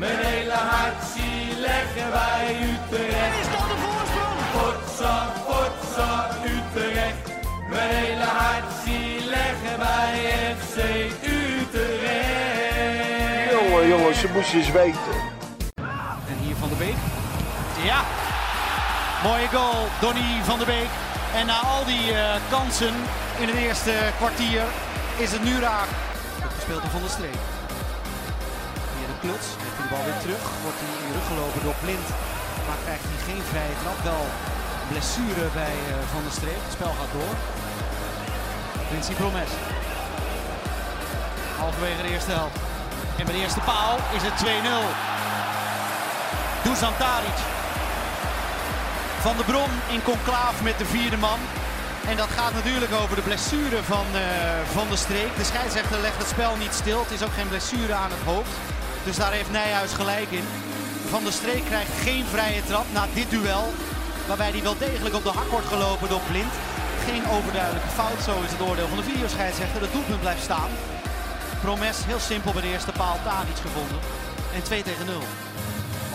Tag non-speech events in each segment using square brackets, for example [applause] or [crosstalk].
Mijn hele hart zie leggen wij Utrecht. Is dat de voorsprong? Potsa, potsa, Utrecht. Mijn hele hart zie leggen wij FC Utrecht. Jongen, jongens, ze moesten eens weten. En hier Van der Beek. Ja. Mooie goal, Donny van der Beek. En na al die eh, kansen in het eerste kwartier is het nu raak. Gespeeld door Van der Streek. Kluts heeft de bal weer terug. Wordt hij in rug gelopen door Blind. Maar krijgt hij geen vrije trap. Wel blessure bij eh, Van der Streek. Het spel gaat door. Quincy Promes. Halverwege de eerste helft. En bij de eerste paal is het 2-0. Dusan Taric. Van de Bron in conclaaf met de vierde man. En dat gaat natuurlijk over de blessure van, eh, van de streek. De scheidsrechter legt het spel niet stil. Het is ook geen blessure aan het hoofd. Dus daar heeft Nijhuis gelijk in. Van de streek krijgt geen vrije trap na dit duel. Waarbij hij wel degelijk op de hak wordt gelopen door Blind. Geen overduidelijke fout, zo is het oordeel van de videoscheidsrechter. Het doelpunt blijft staan. Promes heel simpel bij de eerste paal Tadic gevonden. En 2 tegen 0.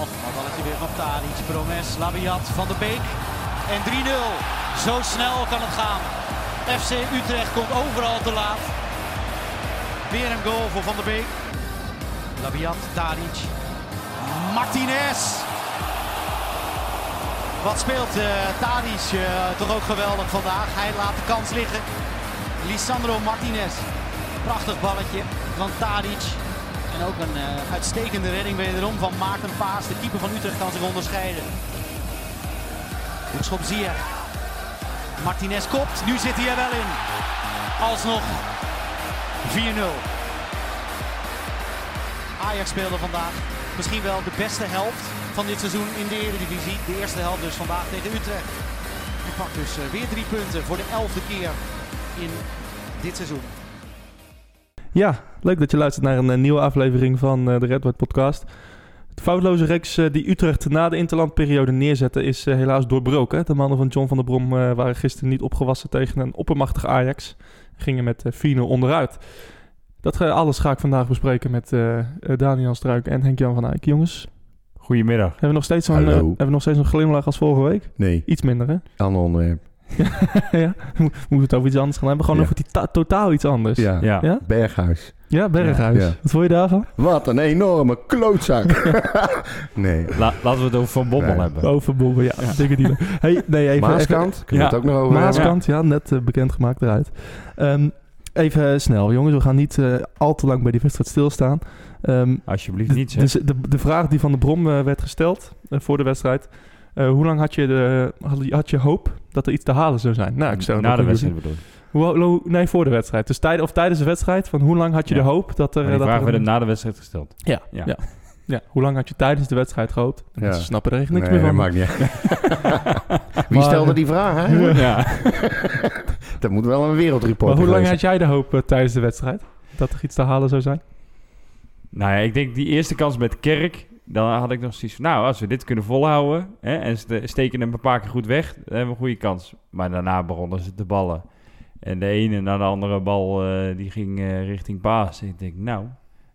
Och, wat balletje weer van Tadic. Promes, Labiat, Van der Beek. En 3-0. Zo snel kan het gaan. FC Utrecht komt overal te laat. Weer een goal voor Van der Beek. Labiat, Tadic. Martinez. Wat speelt uh, Tadic uh, toch ook geweldig vandaag. Hij laat de kans liggen. Lisandro Martinez. Prachtig balletje van Tadic. En ook een uh, uitstekende redding wederom van Maarten Paas. De keeper van Utrecht kan zich onderscheiden. Hoekschop Ziyech. Martinez kopt. Nu zit hij er wel in. Alsnog 4-0. Ajax speelde vandaag misschien wel de beste helft van dit seizoen in de Eredivisie. De eerste helft dus vandaag tegen Utrecht. En pakt dus uh, weer drie punten voor de elfde keer in dit seizoen. Ja, leuk dat je luistert naar een uh, nieuwe aflevering van uh, de Red Podcast. De foutloze reeks die Utrecht na de interlandperiode neerzette is helaas doorbroken. De mannen van John van der Brom waren gisteren niet opgewassen tegen een oppermachtig Ajax. Gingen met 4-0 onderuit. Dat alles ga ik vandaag bespreken met Daniel Struik en Henk-Jan van Eyck. Jongens, Goedemiddag. hebben we nog steeds zo'n hebben we nog steeds een glimlach als vorige week? Nee, Iets minder, hè? ander onderwerp. [laughs] ja, Mo- moeten we het over iets anders gaan hebben? Gewoon Ja. over die ta- totaal iets anders. Ja. Ja? Ja. Berghuis. Ja, Berghuis. Ja. Wat vond je daarvan? Wat een enorme klootzak. [laughs] [laughs] nee. La- laten we het over Van Bommel Nee. hebben. Overboel, ja. Dikke dealer. Hey, nee, even, Maaskant, kunnen we Ja. het ook nog over hebben? Maaskant, ja, net eh, bekendgemaakt eruit. Ehm, even eh, snel, jongens. We gaan niet eh, al te lang bij die wedstrijd stilstaan. Ehm, Alsjeblieft niet, zeg. dus de, de vraag die van de Brom eh, werd gesteld voor de wedstrijd. hoe lang had je, de, had, je- had je hoop dat er iets te halen zou zijn? Nou, ik Na de wedstrijd bedoel ik. Hoe, nee, voor de wedstrijd. Dus of tijdens de wedstrijd. Van hoe lang had je Ja. de hoop dat er... Die dat vraag er werd na de wedstrijd gesteld. Ja, Ja. ja. Ja. hoe lang had je tijdens de wedstrijd gehoopt? Ja. Ze snappen er echt niks nee, meer van. dat maakt niet. [laughs] Wie Maar- stelde die vraag, hè? [laughs] Ja. [laughs] dat moet wel een wereldreport Maar hoe lang had jij de hoop eh, tijdens de wedstrijd? Dat er iets te halen zou zijn? Nou ja, ik denk die eerste kans met Kerk, dan had ik nog zoiets van, nou, als we dit kunnen volhouden hè, en ze steken hem een paar keer goed weg, dan hebben we een goede kans. Maar daarna begonnen ze te ballen. En de ene na de andere bal, eh, die ging eh, richting Paas. Ik denk, nou,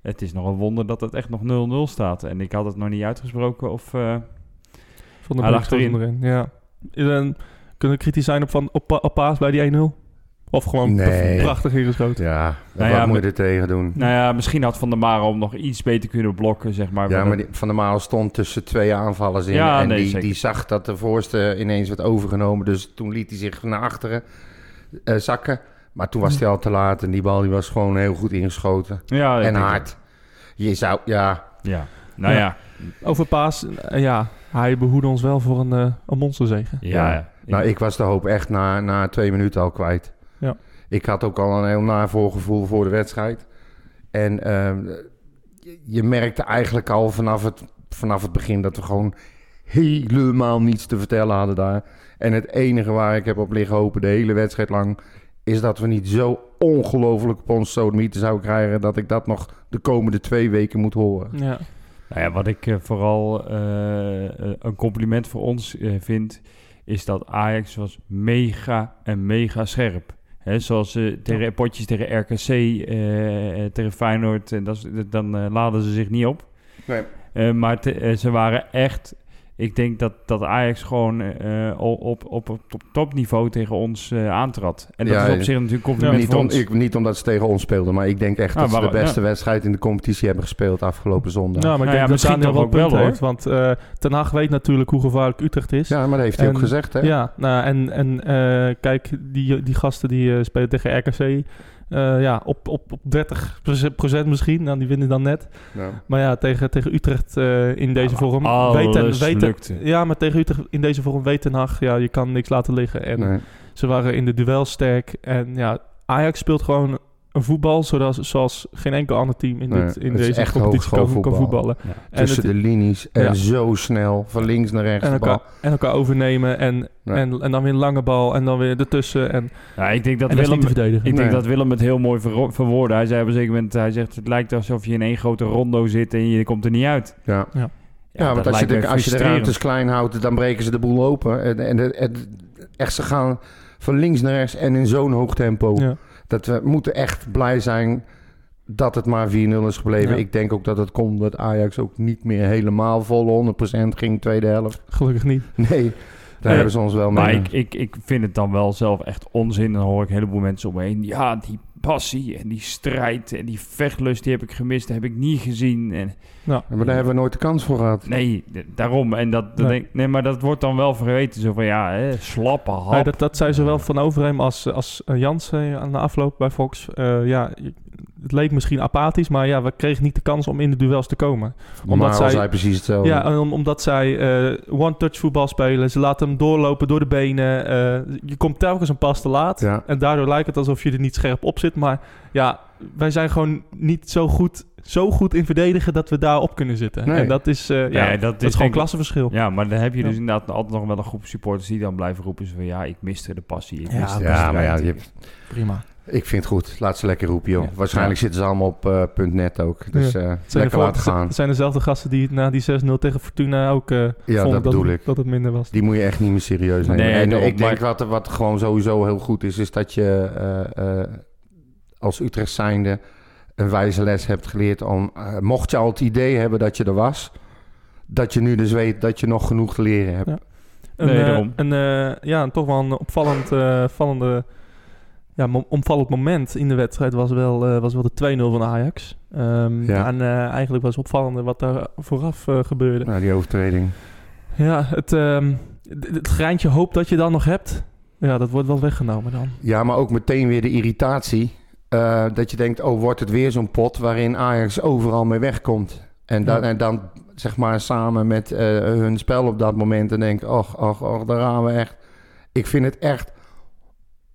het is nog een wonder dat het echt nog 0-0 staat. En ik had het nog niet uitgesproken of... eh, Van de Hij lag Beek stond erin. erin. Ja. Een- kunnen we kritisch zijn op, van, op, op Paas bij die 1-0? Of gewoon Nee. prachtig ingeschoten? Ja, Nou wat ja, moet je er tegen doen? nou ja, misschien had Van der Marel nog iets beter kunnen blokken, zeg maar. Ja, Maar die- Van der Maal stond tussen twee aanvallers in. Ja, en nee, die, zeker. die zag dat de voorste ineens werd overgenomen. Dus toen liet hij zich naar achteren eh, zakken. Maar toen was hij al te laat. En die bal die was gewoon heel goed ingeschoten. ja, en hard. Je zou, ja, Ja, nou Ja. ja. Over Paas, eh, ja, hij behoedde ons wel voor een, eh een monsterzege. Ja, Ja. Nou, ik was de hoop echt na, na twee minuten al kwijt. Ja. Ik had ook al een heel naar voorgevoel voor de wedstrijd. En ehm, je, je merkte eigenlijk al vanaf het, vanaf het begin dat we gewoon helemaal niets te vertellen hadden daar. En het enige waar ik heb op liggen hopen de hele wedstrijd lang... is dat we niet zo ongelooflijk op ons sodomieten zouden krijgen... dat ik dat nog de komende twee weken moet horen. Ja. Nou ja, wat ik eh, vooral eh, eh, een compliment voor ons eh, vind, is dat Ajax was mega en mega scherp. Hè, zoals ze tegen potjes tegen RKC, tegen Feyenoord, en dat, is- dan laden ze zich niet op. Nee. Eh, maar te- ze waren echt... Ik denk dat, dat Ajax gewoon eh, op, op, op, op topniveau tegen ons eh, aantrad. En dat Ja, is op zich natuurlijk compliment niet, voor om, ons. ik, niet omdat ze tegen ons speelden, maar ik denk echt dat ze de beste ja. wedstrijd in de competitie hebben gespeeld afgelopen zondag. Nou, maar ik Nou ja, denk dat misschien toch wel ook wel, heeft. Want eh Ten Hag weet natuurlijk hoe gevaarlijk Utrecht is. ja, maar dat heeft hij ook gezegd, hè? Ja, nou, en, en eh, kijk, die, die gasten die eh, spelen tegen RKC. Eh, ja, op, op, op 30% procent misschien. Nou, die winnen dan net. Ja. Maar ja, tegen, tegen Utrecht eh, in deze vorm. alles weten, weten, lukte. ja, maar tegen Utrecht in deze vorm weet Ten Hag, ja, je kan niks laten liggen. En Nee. ze waren in de duel sterk. En ja, Ajax speelt gewoon voetbal zoals, zoals geen enkel ander team in, Nee, dit, in deze echt competitie kan, voetballen. En, Tussen het- de linies en Ja. zo snel, van links naar rechts en, de bal. elkaar, en elkaar overnemen en, Ja. en, en dan weer een lange bal en dan weer ertussen. En, Ja, ik denk dat en Willem... niet te verdedigen. Ik denk dat Willem het heel mooi verwoordde. Hij zei op een zeker moment, hij zegt, het lijkt alsof je in één grote rondo zit en je komt er niet uit. Ja. Ja. Ja, want als je, de, als je de ruimtes klein houdt, dan breken ze de boel open. En, en echt, ze gaan van links naar rechts en in zo'n hoog tempo. Ja. Dat we moeten echt blij zijn dat het maar 4-0 is gebleven. Ja. Ik denk ook dat het komt dat Ajax ook niet meer helemaal vol 100% ging tweede helft. Gelukkig niet. [laughs] Nee, daar Nee. hebben ze ons wel mee. Maar ik, ik, ik vind het dan wel zelf echt onzin. Dan hoor ik een heleboel mensen om me heen. Ja, die passie en die strijd en die vechtlust, die heb ik gemist. Dat heb ik niet gezien. En, Nou, Maar daar hebben we nooit de kans voor gehad. nee, daarom. En dat, dat Nee. denk, nee, maar dat wordt dan wel verweten. Zo van, ja, hè, slappe hap. nee, dat, dat zei zowel Van Overheem als, als eh, Jans eh, aan de afloop bij Fox. Eh, ja, het leek misschien apathisch, maar ja, we kregen niet de kans om in de duels te komen. Maar was zij- precies hetzelfde. Ja, om- omdat zij eh, one-touch voetbal spelen. Ze laten hem doorlopen door de benen. eh, je komt telkens een pas te laat. Ja. En daardoor lijkt het alsof je er niet scherp op zit. Maar ja, wij zijn gewoon niet zo goed, zo goed in verdedigen dat we daar op kunnen zitten. Nee. En dat is, eh, ja, dat, dat is is gewoon klassenverschil. Ja, maar dan heb je dus Ja. inderdaad altijd nog wel een groep supporters die dan blijven roepen. Zo van, ja, ik miste de passie. Ik Ja, miste de Ja, maar ja, Prima. Ik vind het goed. Laat ze lekker roepen, joh. Ja. Waarschijnlijk Ja. zitten ze allemaal op eh, punt .net ook. Dus eh, Het zijn, lekker laten gaan. het zijn dezelfde gasten die na die 6-0 tegen Fortuna ook eh Ja, vonden dat bedoel het, ik. dat het minder was. Die moet je echt niet meer serieus nemen. Nee, en ik denk maar- wat, wat gewoon sowieso heel goed is, is dat je eh, eh, als Utrecht zijnde een wijze les hebt geleerd om, mocht je al het idee hebben dat je er was, dat je nu dus weet dat je nog genoeg te leren hebt. Ja. Een, Nee, eh, daarom. een, ja, een toch wel een opvallend, eh, vallende, ja, opvallend moment in de wedstrijd was wel, eh, was wel de 2-0 van Ajax. Ehm, Ja. En eh, eigenlijk was opvallende wat daar vooraf eh, gebeurde. Nou, die overtreding. Ja, het, d- het greintje hoop dat je dan nog hebt, ja, dat wordt wel weggenomen dan. Ja, maar ook meteen weer de irritatie. dat je denkt, oh, wordt het weer zo'n pot waarin Ajax overal mee wegkomt. En, dan Ja. en dan zeg maar samen met hun spel op dat moment en denk, och, och, och, daar gaan we echt. Ik vind het echt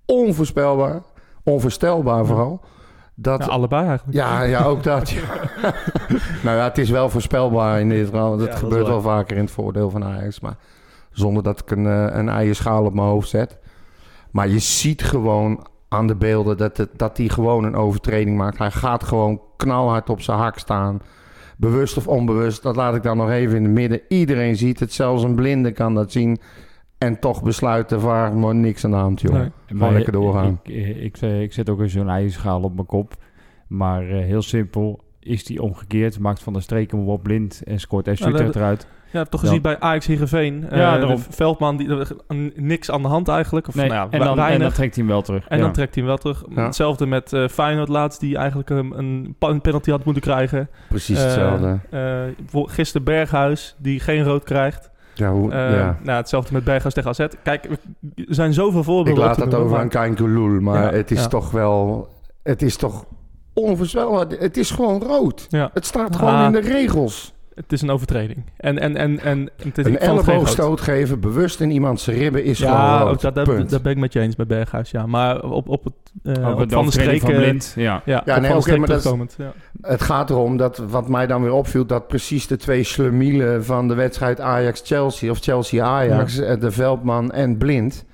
onvoorspelbaar, onvoorstelbaar vooral. Dat, allebei eigenlijk. ja, ja, ook dat. Ja. [laughs] nou ja, het is wel voorspelbaar in dit geval. want Dat Ja, gebeurt wel vaker in het voordeel van Ajax. Maar zonder dat ik een, eh, een eierschaal op mijn hoofd zet. Maar je ziet gewoon aan de beelden dat, het, dat hij gewoon een overtreding maakt. Hij gaat gewoon knalhard op zijn hak staan. Bewust of onbewust, dat laat ik dan nog even in het midden. Iedereen ziet het, zelfs een blinde kan dat zien. En toch besluiten waar maar niks aan de hand, joh. Nee. Gewoon lekker doorgaan. Ik, ik, ik, ik zet ook eens zo'n eierschaal op mijn kop. Maar eh, heel simpel, is die omgekeerd, maakt Van der Streek hem op blind en scoort FC dat- Utrecht eruit. Ja, toch gezien bij Ajax Heerenveen. eh, Ja, de daarom. Veldman, die, niks aan de hand eigenlijk. Of, Nee, nou ja, en, dan, en weinig. dan trekt hij hem wel terug. En Ja. dan trekt hij hem wel terug. Ja. Hetzelfde met eh Feyenoord laatst, die eigenlijk een, een penalty had moeten krijgen. Precies Eh, hetzelfde. eh, gisteren Berghuis, die geen rood krijgt. Ja, hoe, Eh, ja. nou, hetzelfde met Berghuis tegen AZ. Kijk, er zijn zoveel Ik voorbeelden. laat te dat noemen, over aan Kain maar Ja, het is ja. toch wel... Het is toch onvoorspelbaar. Het is gewoon rood. Het staat Ah. gewoon in de regels. Het is een overtreding. En, en, en, en het is, Een elleboogstoot geven, bewust in iemands ribben, is gewoon Ja, rood. ook dat, dat, ben ik met je eens bij Berghuis. Ja. Maar op, op het eh, Op op de Van overtreding Streek... van blind, ja. Ja, Ja, op nee, oké, maar dat. Ja. Het gaat erom dat, wat mij dan weer opviel, dat precies de twee slemielen van de wedstrijd Ajax-Chelsea, of Chelsea-Ajax, eh, de Veldman en Blind,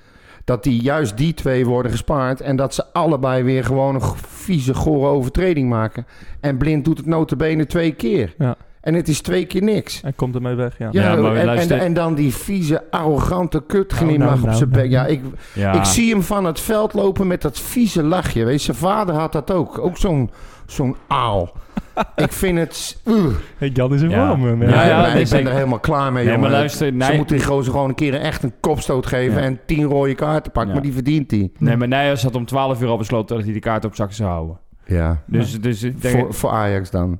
dat die juist die twee worden gespaard en dat ze allebei weer gewoon een vieze, gore overtreding maken. En Blind doet het notabene twee keer. Ja. En het is twee keer niks. Hij komt ermee weg, ja. Ja, Ja, maar en, luister- en, en dan die vieze, arrogante kutglimlach Nou, nou, op zijn nou, bek. nou. Ja, ik, Ja. ik zie hem van het veld lopen met dat vieze lachje. Weet je, zijn vader had dat ook. Ook zo'n zo'n aal. [laughs] ik vind het... Uh. Hey, Jan is in Ja. hè. Ja, Ja, ik ben er helemaal klaar mee, Nee, jongen. maar luister, Ze nee- moeten die gozer gewoon een keer echt een kopstoot geven... Ja. en tien rode kaarten pakken, Ja. maar die verdient hij. Nee, maar Nijers had om 12 uur al besloten dat hij de kaart op zak zou houden. Ja. Dus, dus ik denk, Voor, voor Ajax dan.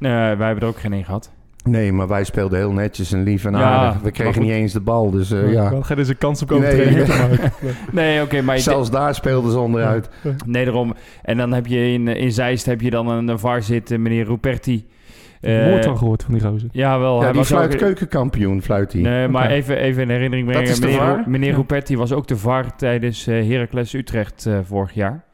Nee, wij hebben er ook geen in gehad. Nee, maar wij speelden heel netjes en lief en Ja, aardig. We kregen niet eens de bal, dus eh, ja. Wel geen eens een kans op Nee. overtreding te [laughs] maken. Nee. Nee, oké, maar Zelfs daar speelden ze onderuit. nee, daarom. En dan heb je in, in Zeist heb je dan een, een VAR zitten, meneer Ruperti. Eh, Nooit van gehoord van die gozer. Ja, wel. Ja, hij die was fluit ook- keukenkampioen, fluit hij. Nee, maar even, even in herinnering brengen. Dat is de meneer, VAR? meneer Ja. Ruperti was ook de VAR tijdens eh Heracles Utrecht eh, vorig jaar.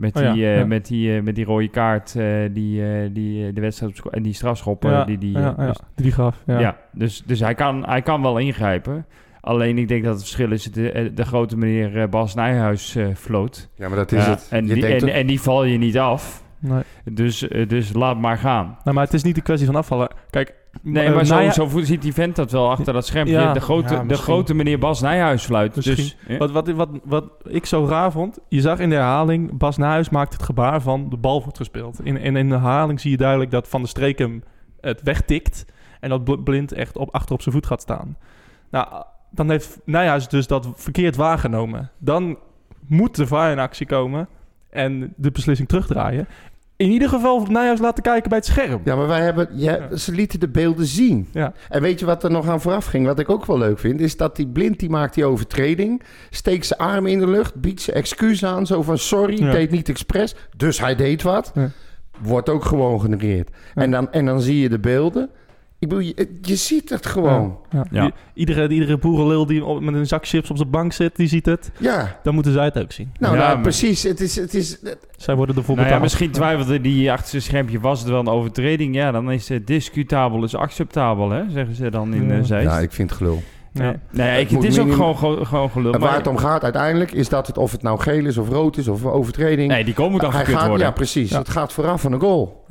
Met Oh ja, die, eh, ja. met die, eh, met die rode kaart, eh, die, die de wedstrijd en die strafschoppen. Ja, die, die, ja, ja, dus- die die gaf. Ja. ja. dus, dus hij, kan, hij kan wel ingrijpen. Alleen ik denk dat het verschil is de, de grote meneer eh, Bas Nijhuis eh floot. Ja, maar dat is het. En, Je die, denkt en, en die val je niet af. Nee. Dus, dus laat maar gaan. Nou, maar het is niet een kwestie van afvallen. Kijk, Nee, maar zo, zo ziet die vent dat wel achter dat schermpje. Ja, de, grote, ja, de grote meneer Bas Nijhuis fluit. Dus, ja. Wat, wat, wat, wat ik zo raar vond, je zag in de herhaling, Bas Nijhuis maakt het gebaar van de bal wordt gespeeld. In, in, in de herhaling zie je duidelijk dat Van der Streek hem het wegtikt en dat Bl- Blind echt op, achter op zijn voet gaat staan. Nou, dan heeft Nijhuis dus dat verkeerd waargenomen. Dan moet de VAR in actie komen en de beslissing terugdraaien. In ieder geval Nijhuis laten kijken bij het scherm. Ja, maar wij hebben, ja, Ja. ze lieten de beelden zien. Ja. En weet je wat er nog aan vooraf ging? Wat ik ook wel leuk vind, is dat die blind die maakt die overtreding, steekt zijn arm in de lucht, biedt zijn excuus aan, zo van sorry, deed niet expres, dus hij deed wat. Wordt ook gewoon genegeerd. Ja. En, dan, en dan zie je de beelden. Ik bedoel, je, je ziet het gewoon. Ja. Ja. Iedere, iedere boerenlul die op- met een zak chips op de bank zit, die ziet het. Ja, Dan moeten zij het ook zien. nou, Ja, nou maar- precies. Het is, het is, Zij worden ervoor Nou ja, betaald. misschien twijfelde die achter zijn schermpje, was het wel een overtreding? Ja, dan is het discutabel, is acceptabel, hè? zeggen ze dan in Ja. eh Zeist. ja, ik vind het gelul. Ja. Nee, nee, ik, Het is ook minimum- gewoon, gewoon, gewoon gelul. En waar maar- het om gaat uiteindelijk, is dat het of het nou geel is of rood is of een overtreding. Nee, die moet hij afgekeurd worden. Ja, precies. Ja. Het gaat vooraf van een goal.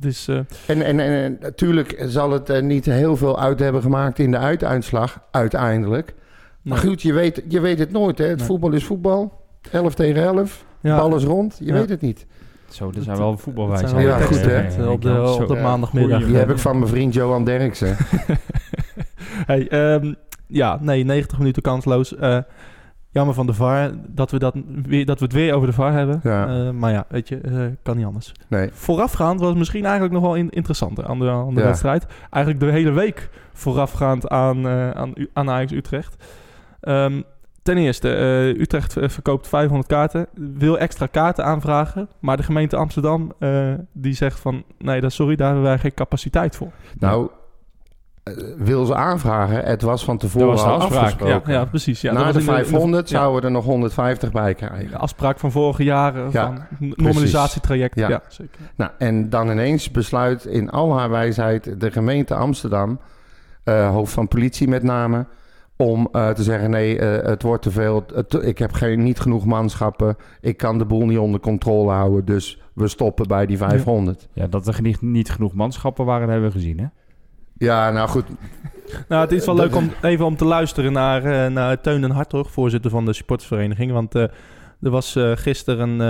Dus eh, En, en, en, natuurlijk zal het eh, niet heel veel uit hebben gemaakt in de uituitslag, uiteindelijk. Maar nee. goed, je weet, je weet het nooit. Hè? Het Nee. voetbal is voetbal. 11 tegen 11. ja, Bal is rond. Je Ja. weet het niet. Zo, er zijn wel voetbalwijzen. Ja, goed, hè? Op de, op de maandagmiddag. Goeie. Die heb ik van mijn vriend Johan Derksen. [laughs] hey, ehm, ja, nee, 90 minuten kansloos. Eh, jammer van de VAR dat we, dat, weer, dat we het weer over de VAR hebben. Ja. Eh, maar ja, weet je, eh, kan niet anders. Nee. Voorafgaand was misschien eigenlijk nog wel in- interessanter aan de, aan de Ja. wedstrijd. Eigenlijk de hele week voorafgaand aan, eh, aan, aan Ajax Utrecht. Ehm, ten eerste, Utrecht verkoopt 500 kaarten. Wil extra kaarten aanvragen. Maar de gemeente Amsterdam die zegt van... Nee, dat, sorry, daar hebben wij geen capaciteit voor. Nou, wil ze aanvragen. Het was van tevoren Dat was de al afspraak, afgesproken. Ja, precies. Ja, Na de in in 500 ja. zouden we er nog 150 bij De krijgen. afspraak van vorige jaren Ja, van normalisatietraject. Ja. Ja. zeker. Nou, en dan ineens besluit in al haar wijsheid de gemeente Amsterdam, eh, hoofd van politie met name, om eh, te zeggen: nee, eh, het wordt te veel. Het- ik heb geen, niet genoeg manschappen. Ik kan de boel niet onder controle houden. Dus we stoppen bij die 500. Ja, dat er niet, niet genoeg manschappen waren, dat hebben we gezien, hè? Ja, nou goed. Nou, het is wel leuk om even om te luisteren naar, eh, naar Teun den Hartog, voorzitter van de supportersvereniging. Want eh, er was eh, gisteren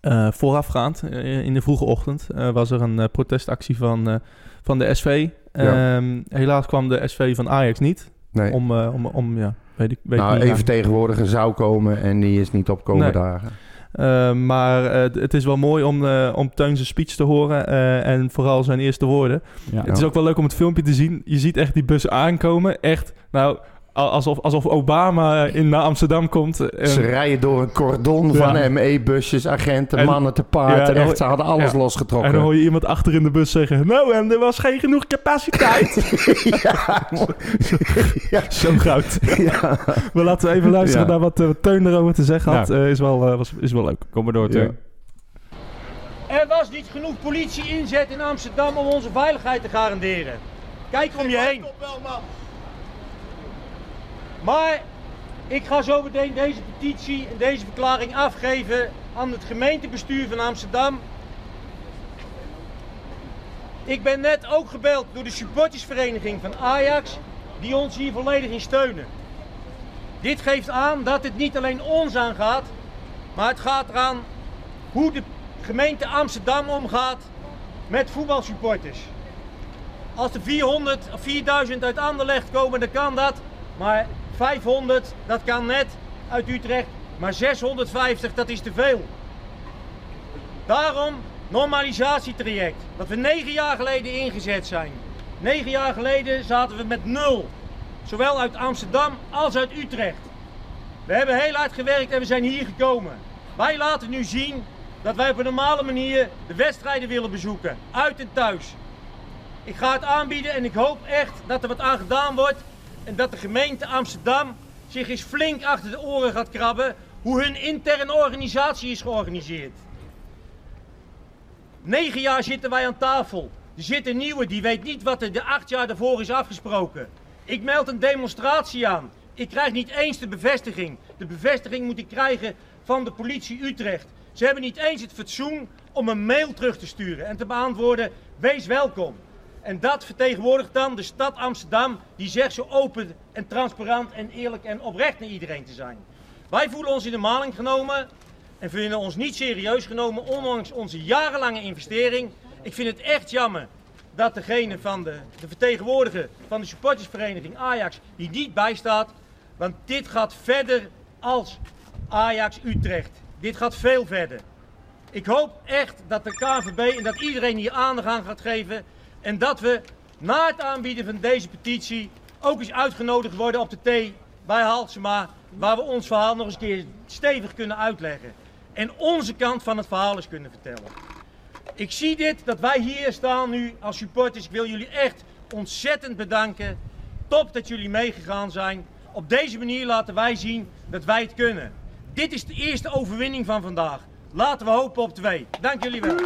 eh, voorafgaand, in de vroege ochtend, was er een protestactie van, van de SV. Ja. Ehm, helaas kwam de SV van Ajax niet. Nee. Om, om, om, ja, weet ik, weet nou, even waar. vertegenwoordiger zou komen en die is niet opkomen Nee. dagen. Eh, maar eh, het is wel mooi om, eh om Teun zijn speech te horen eh, en vooral zijn eerste woorden. Ja. Het is ook wel leuk om het filmpje te zien. Je ziet echt die bus aankomen. Echt, nou, alsof, alsof Obama in naar Amsterdam komt. En- Ze rijden door een cordon Ja. van ME-busjes, agenten, En- mannen te paard. Ja, en echt, ze hadden alles ja. losgetrokken. en dan hoor je iemand achter in de bus zeggen... Nou, en er was geen genoeg capaciteit. [laughs] ja, mooi. [laughs] ja. Zo goud. [laughs] ja. Maar laten we even luisteren Ja. naar wat eh, Teun erover te zeggen had. Eh, is, wel, eh, was, is wel leuk. Kom maar door, Teun. Er was niet genoeg politie inzet in Amsterdam om onze veiligheid te garanderen. Kijk om je heen. Maar ik ga zo meteen deze petitie en deze verklaring afgeven aan het gemeentebestuur van Amsterdam. Ik ben net ook gebeld door de supportersvereniging van Ajax, die ons hier volledig in steunen. Dit geeft aan dat het niet alleen ons aangaat, maar het gaat eraan hoe de gemeente Amsterdam omgaat met voetbalsupporters. Als er 400 of 4000 uit Anderlecht komen, dan kan dat. Maar 500, dat kan net uit Utrecht. Maar 650, dat is te veel. Daarom normalisatietraject. Dat we negen jaar geleden ingezet zijn. Negen jaar geleden zaten we met nul. Zowel uit Amsterdam als uit Utrecht. We hebben heel hard gewerkt en we zijn hier gekomen. Wij laten nu zien dat wij op een normale manier de wedstrijden willen bezoeken. Uit en thuis. Ik ga het aanbieden en ik hoop echt dat er wat aan gedaan wordt. En dat de gemeente Amsterdam zich eens flink achter de oren gaat krabben hoe hun interne organisatie is georganiseerd. Negen jaar zitten wij aan tafel. Er zit een nieuwe, die weet niet wat er de acht jaar daarvoor is afgesproken. Ik meld een demonstratie aan. Ik krijg niet eens de bevestiging. De bevestiging moet ik krijgen van de politie Utrecht. Ze hebben niet eens het fatsoen om een mail terug te sturen en te beantwoorden: wees welkom. En dat vertegenwoordigt dan de stad Amsterdam, die zegt zo open en transparant en eerlijk en oprecht naar iedereen te zijn. Wij voelen ons in de maling genomen en vinden ons niet serieus genomen, ondanks onze jarenlange investering. Ik vind het echt jammer dat degene van de, de vertegenwoordiger van de supportersvereniging Ajax die niet bijstaat. Want dit gaat verder als Ajax Utrecht. Dit gaat veel verder. Ik hoop echt dat de KNVB en dat iedereen hier aandacht aan gaat geven. En dat we na het aanbieden van deze petitie ook eens uitgenodigd worden op de thee bij Halsema. Waar we ons verhaal nog eens een keer stevig kunnen uitleggen. En onze kant van het verhaal eens kunnen vertellen. Ik zie dit, dat wij hier staan nu als supporters. Ik wil jullie echt ontzettend bedanken. Top dat jullie meegegaan zijn. Op deze manier laten wij zien dat wij het kunnen. Dit is de eerste overwinning van vandaag. Laten we hopen op twee. Dank jullie wel.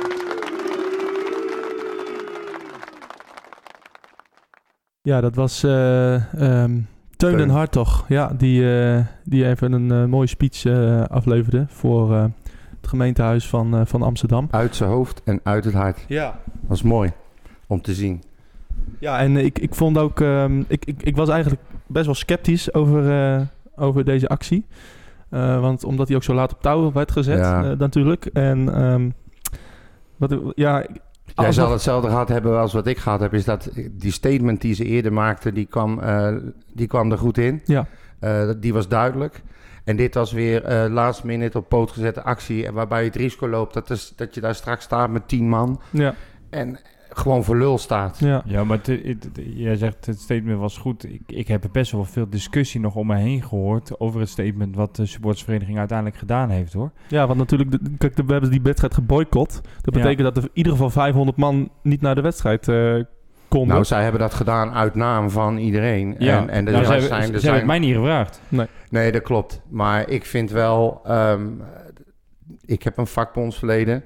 Ja, dat was eh ehm, Teun en. Hartog. Ja, die, eh, die even een eh, mooie speech afleverde voor het gemeentehuis van, van Amsterdam. Uit zijn hoofd en uit het hart. Ja. Dat is mooi om te zien. Ja, en ik, ik vond ook... ehm, ik, ik, ik was eigenlijk best wel sceptisch over, over deze actie. Want omdat hij ook zo laat op touw werd gezet, Ja. natuurlijk. En ehm, wat, ja, ik- Jij als zal hetzelfde gehad hebben als wat ik gehad heb. Is dat die statement die ze eerder maakte, die kwam, eh, die kwam er goed in. Ja. Eh, die was duidelijk. En dit was weer eh last minute op poot gezette actie. Waarbij je het risico loopt dat, is, dat je daar straks staat met tien man. Ja, En gewoon voor lul staat. ja. Ja, maar het, het- het- jij zegt het statement was goed. Ik, ik heb best wel veel discussie nog om me heen gehoord over het statement wat de supportersvereniging uiteindelijk gedaan heeft hoor. Ja, want natuurlijk, de, kijk, de- we hebben die wedstrijd geboycott. Dat Ja. betekent dat er in ieder geval 500 man niet naar de wedstrijd eh konden. Nou, zij hebben dat gedaan uit naam van iedereen. Ja, En, en er nou, ze zijn, hebben, er ze zijn, hebben het mij niet gevraagd. Nee, dat klopt. Maar ik vind wel... ehm, ik heb een vakbondsverleden.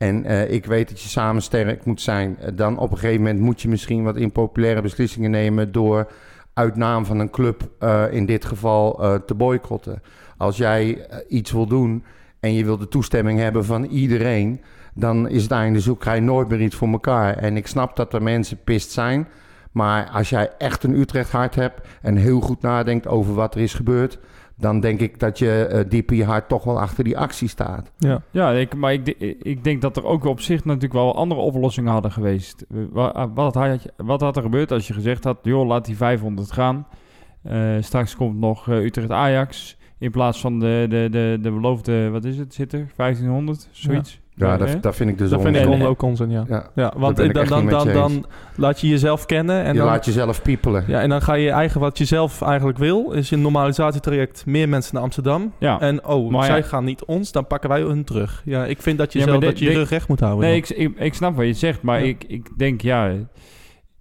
En eh, ik weet dat je samen sterk moet zijn. Eh, Dan op een gegeven moment moet je misschien wat impopulaire beslissingen nemen... door uit naam van een club, eh, in dit geval, te boycotten. Als jij iets wil doen en je wil de toestemming hebben van iedereen... dan is het einde zoek, je nooit meer iets voor elkaar. En ik snap dat er mensen pist zijn... Maar als jij echt een Utrecht hart hebt en heel goed nadenkt over wat er is gebeurd, dan denk ik dat je eh, diep in je hart toch wel achter die actie staat. ja. Ja, ik, maar ik, ik denk dat er ook op zich natuurlijk wel andere oplossingen hadden geweest. Wa- Wat had, je- wat had er gebeurd als je gezegd had, joh, laat die 500 gaan. Eh, straks komt nog eh, Utrecht-Ajax. In plaats van de, de, de, de beloofde, wat is het, zit er? 1500, zoiets. Ja, dat, dat vind ik dus dat vind ik ook onzin, ja. Ja. Ja, want dan, dan, dan, je dan laat je jezelf kennen en je dan, laat jezelf piepelen. ja, en dan ga je eigen, wat je zelf eigenlijk wil, is een normalisatietraject meer mensen naar Amsterdam. Ja. En oh, Maar zij ja. gaan niet ons, dan pakken wij hun terug. Ja, ik vind dat je Ja, zelf dat je je de- rug recht moet houden. Nee, ik, ik, ik snap wat je zegt, maar Ja. ik, ik denk, ja...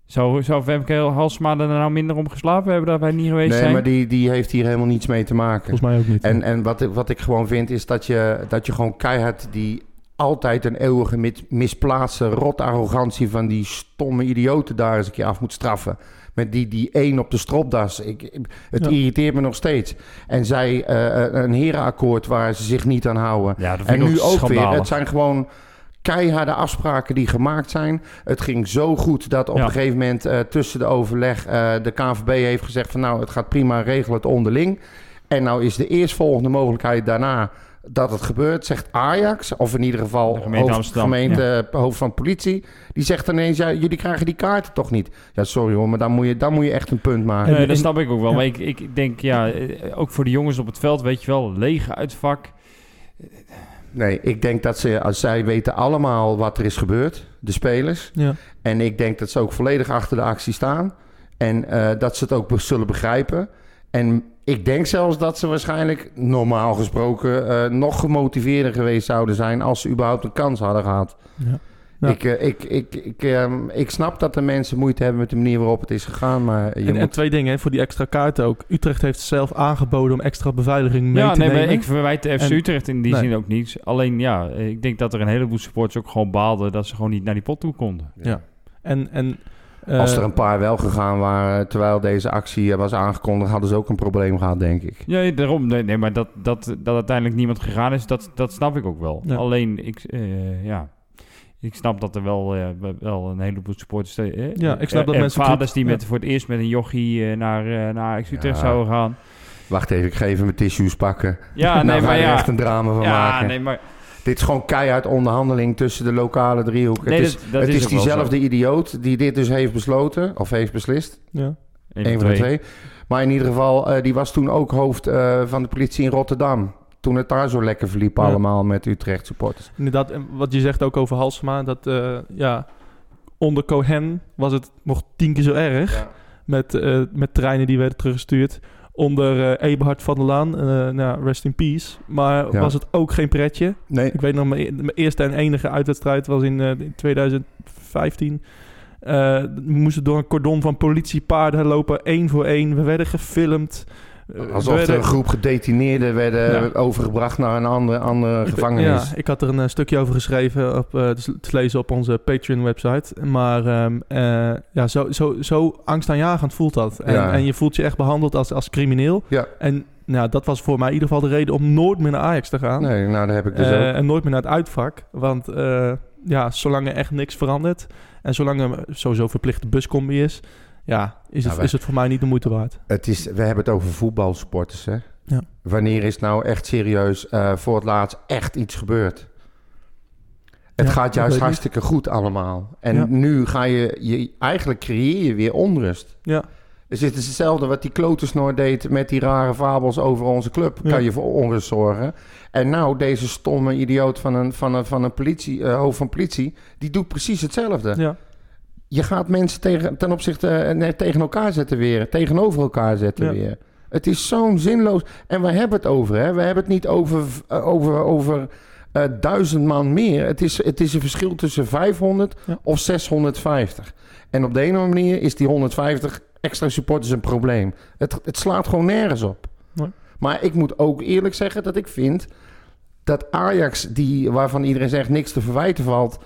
Zou, zou Femke Halsma er nou minder om geslapen hebben dat wij niet geweest Nee, zijn? maar die, die heeft hier helemaal niets mee te maken. Volgens mij ook niet. En, en wat, ik- wat ik gewoon vind is dat je, dat je gewoon keihard die altijd een eeuwige misplaatste rot arrogantie van die stomme idioten daar eens een keer af moet straffen. Met die, die één op de stropdas. Ik, het Ja. irriteert me nog steeds. En zij eh, een herenakkoord waar ze zich niet aan houden. ja, dat vind En ik nu ook weer. Het zijn gewoon keiharde afspraken die gemaakt zijn. Het ging zo goed dat op Ja. een gegeven moment eh, tussen de overleg eh, de KNVB heeft gezegd van nou, het gaat prima regelen het onderling. En nou is de eerstvolgende mogelijkheid daarna dat het gebeurt, zegt Ajax, of in ieder geval De gemeente hoofd, gemeente, hoofd van politie, die zegt ineens, ja, jullie krijgen die kaarten toch niet. Ja, sorry hoor, maar dan moet je, dan moet je echt een punt maken. Nee, dat snap ik ook wel. ja. Maar ik, ik denk, ja, eh, ook voor de jongens op het veld, weet je wel, lege uitvak. Nee, ik denk dat ze, als zij weten allemaal wat er is gebeurd, de spelers. Ja. En ik denk dat ze ook volledig achter de actie staan. En eh, dat ze het ook zullen begrijpen. En ik denk zelfs dat ze waarschijnlijk, normaal gesproken, eh, nog gemotiveerder geweest zouden zijn als ze überhaupt een kans hadden gehad. Ja. Ja. Ik, eh, ik, ik, ik, ehm, ik snap dat de mensen moeite hebben met de manier waarop het is gegaan, maar je En, en moet... twee dingen hè, voor die extra kaarten ook. Utrecht heeft zelf aangeboden om extra beveiliging mee ja, te nee, nemen. maar ik verwijt de FC En- Utrecht in die Nee. zin ook niets. Alleen ja, eh, ik denk dat er een heleboel supporters ook gewoon baalden dat ze gewoon niet naar die pot toe konden. Ja. En, en, eh, Als er een paar wel gegaan waren terwijl deze actie eh, was aangekondigd, hadden ze ook een probleem gehad, denk ik. Ja, daarom. Nee, nee maar dat, dat, dat uiteindelijk niemand gegaan is, dat, dat snap ik ook wel. Ja. Alleen, ik, eh, ja, ik snap dat er wel, eh, wel een heleboel supporters... eh, Ja, ik snap eh, dat en mensen vaders die met, voor het eerst met een jochie eh, naar, eh, naar Utrecht Ja. zouden gaan. Wacht even, ik ga even mijn tissues pakken. Ja, [laughs] nou nee, ga maar je ja. echt een drama van Ja, maken. nee, maar... Dit is gewoon keihard onderhandeling tussen de lokale driehoek. Nee, het is, dat- dat het is diezelfde zo. idioot die dit dus heeft besloten, of heeft beslist. ja. Een van de twee. Maar in ieder geval, eh, die was toen ook hoofd eh, van de politie in Rotterdam. Toen het daar zo lekker verliep Ja. allemaal met Utrecht supporters. Inderdaad, en wat je zegt ook over Halsema, dat eh, ja, onder Cohen was het nog tien keer zo erg. Met, eh, met treinen die werden teruggestuurd. Onder eh Eberhard van der Laan, eh, nou, rest in peace. Maar Ja. was het ook geen pretje. Nee, Ik weet nog, mijn, mijn eerste en enige uitwedstrijd was in, eh, in 2015. Eh, we moesten door een cordon van politiepaarden lopen, één voor één. We werden gefilmd. Eh, alsof er een groep gedetineerden werden Ja. overgebracht naar een andere, andere gevangenis. Ja, ik had er een eh, stukje over geschreven, op, eh, te lezen op onze Patreon-website. Maar ehm, eh, ja, zo, zo, zo angstaanjagend voelt dat. En, Ja. en je voelt je echt behandeld als, als crimineel. Ja. En nou, dat was voor mij in ieder geval de reden om nooit meer naar Ajax te gaan. Nee, nou, daar heb ik dus ook. en nooit meer naar het uitvak. Want ja, zolang er echt niks verandert... en zolang er sowieso verplichte buscombi is... ja, is het, wij- is het voor mij niet de moeite waard. Het is, we hebben het over voetbalsporters, hè? Ja. Wanneer is nou echt serieus eh, voor het laatst echt iets gebeurd? Het Ja, gaat juist hartstikke goed allemaal. En Ja. nu ga je, je... Eigenlijk creëer je weer onrust. Ja, Dus het is hetzelfde wat die klotensnoor deed met die rare fabels over onze club. Kan je voor onrust zorgen. En nou, deze stomme idioot van een, van een, van een politie, eh, hoofd van politie... die doet precies hetzelfde. ja. Je gaat mensen tegen, ten opzichte eh, nee, tegen elkaar zetten weer. Tegenover elkaar zetten Ja. weer. Het is zo'n zinloos... En waar hebben we het over, hè? We hebben het niet over, eh, over, over eh, duizend man meer. Het is, het is een verschil tussen 500 Ja. of 650. En op de ene manier is die 150 extra supporters een probleem. Het, het slaat gewoon nergens op. Maar ik moet ook eerlijk zeggen dat ik vind... dat Ajax, die, waarvan iedereen zegt niks te verwijten valt...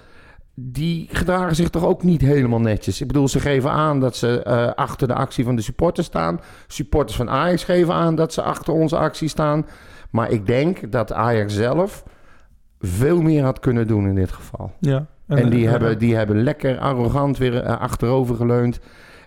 die gedragen zich toch ook niet helemaal netjes. Ik bedoel, ze geven aan dat ze eh, achter de actie van de supporters staan. Supporters van Ajax geven aan dat ze achter onze actie staan. Maar ik denk dat Ajax zelf veel meer had kunnen doen in dit geval. ja. En, die, eh, hebben, die hebben lekker arrogant weer eh, achterover geleund.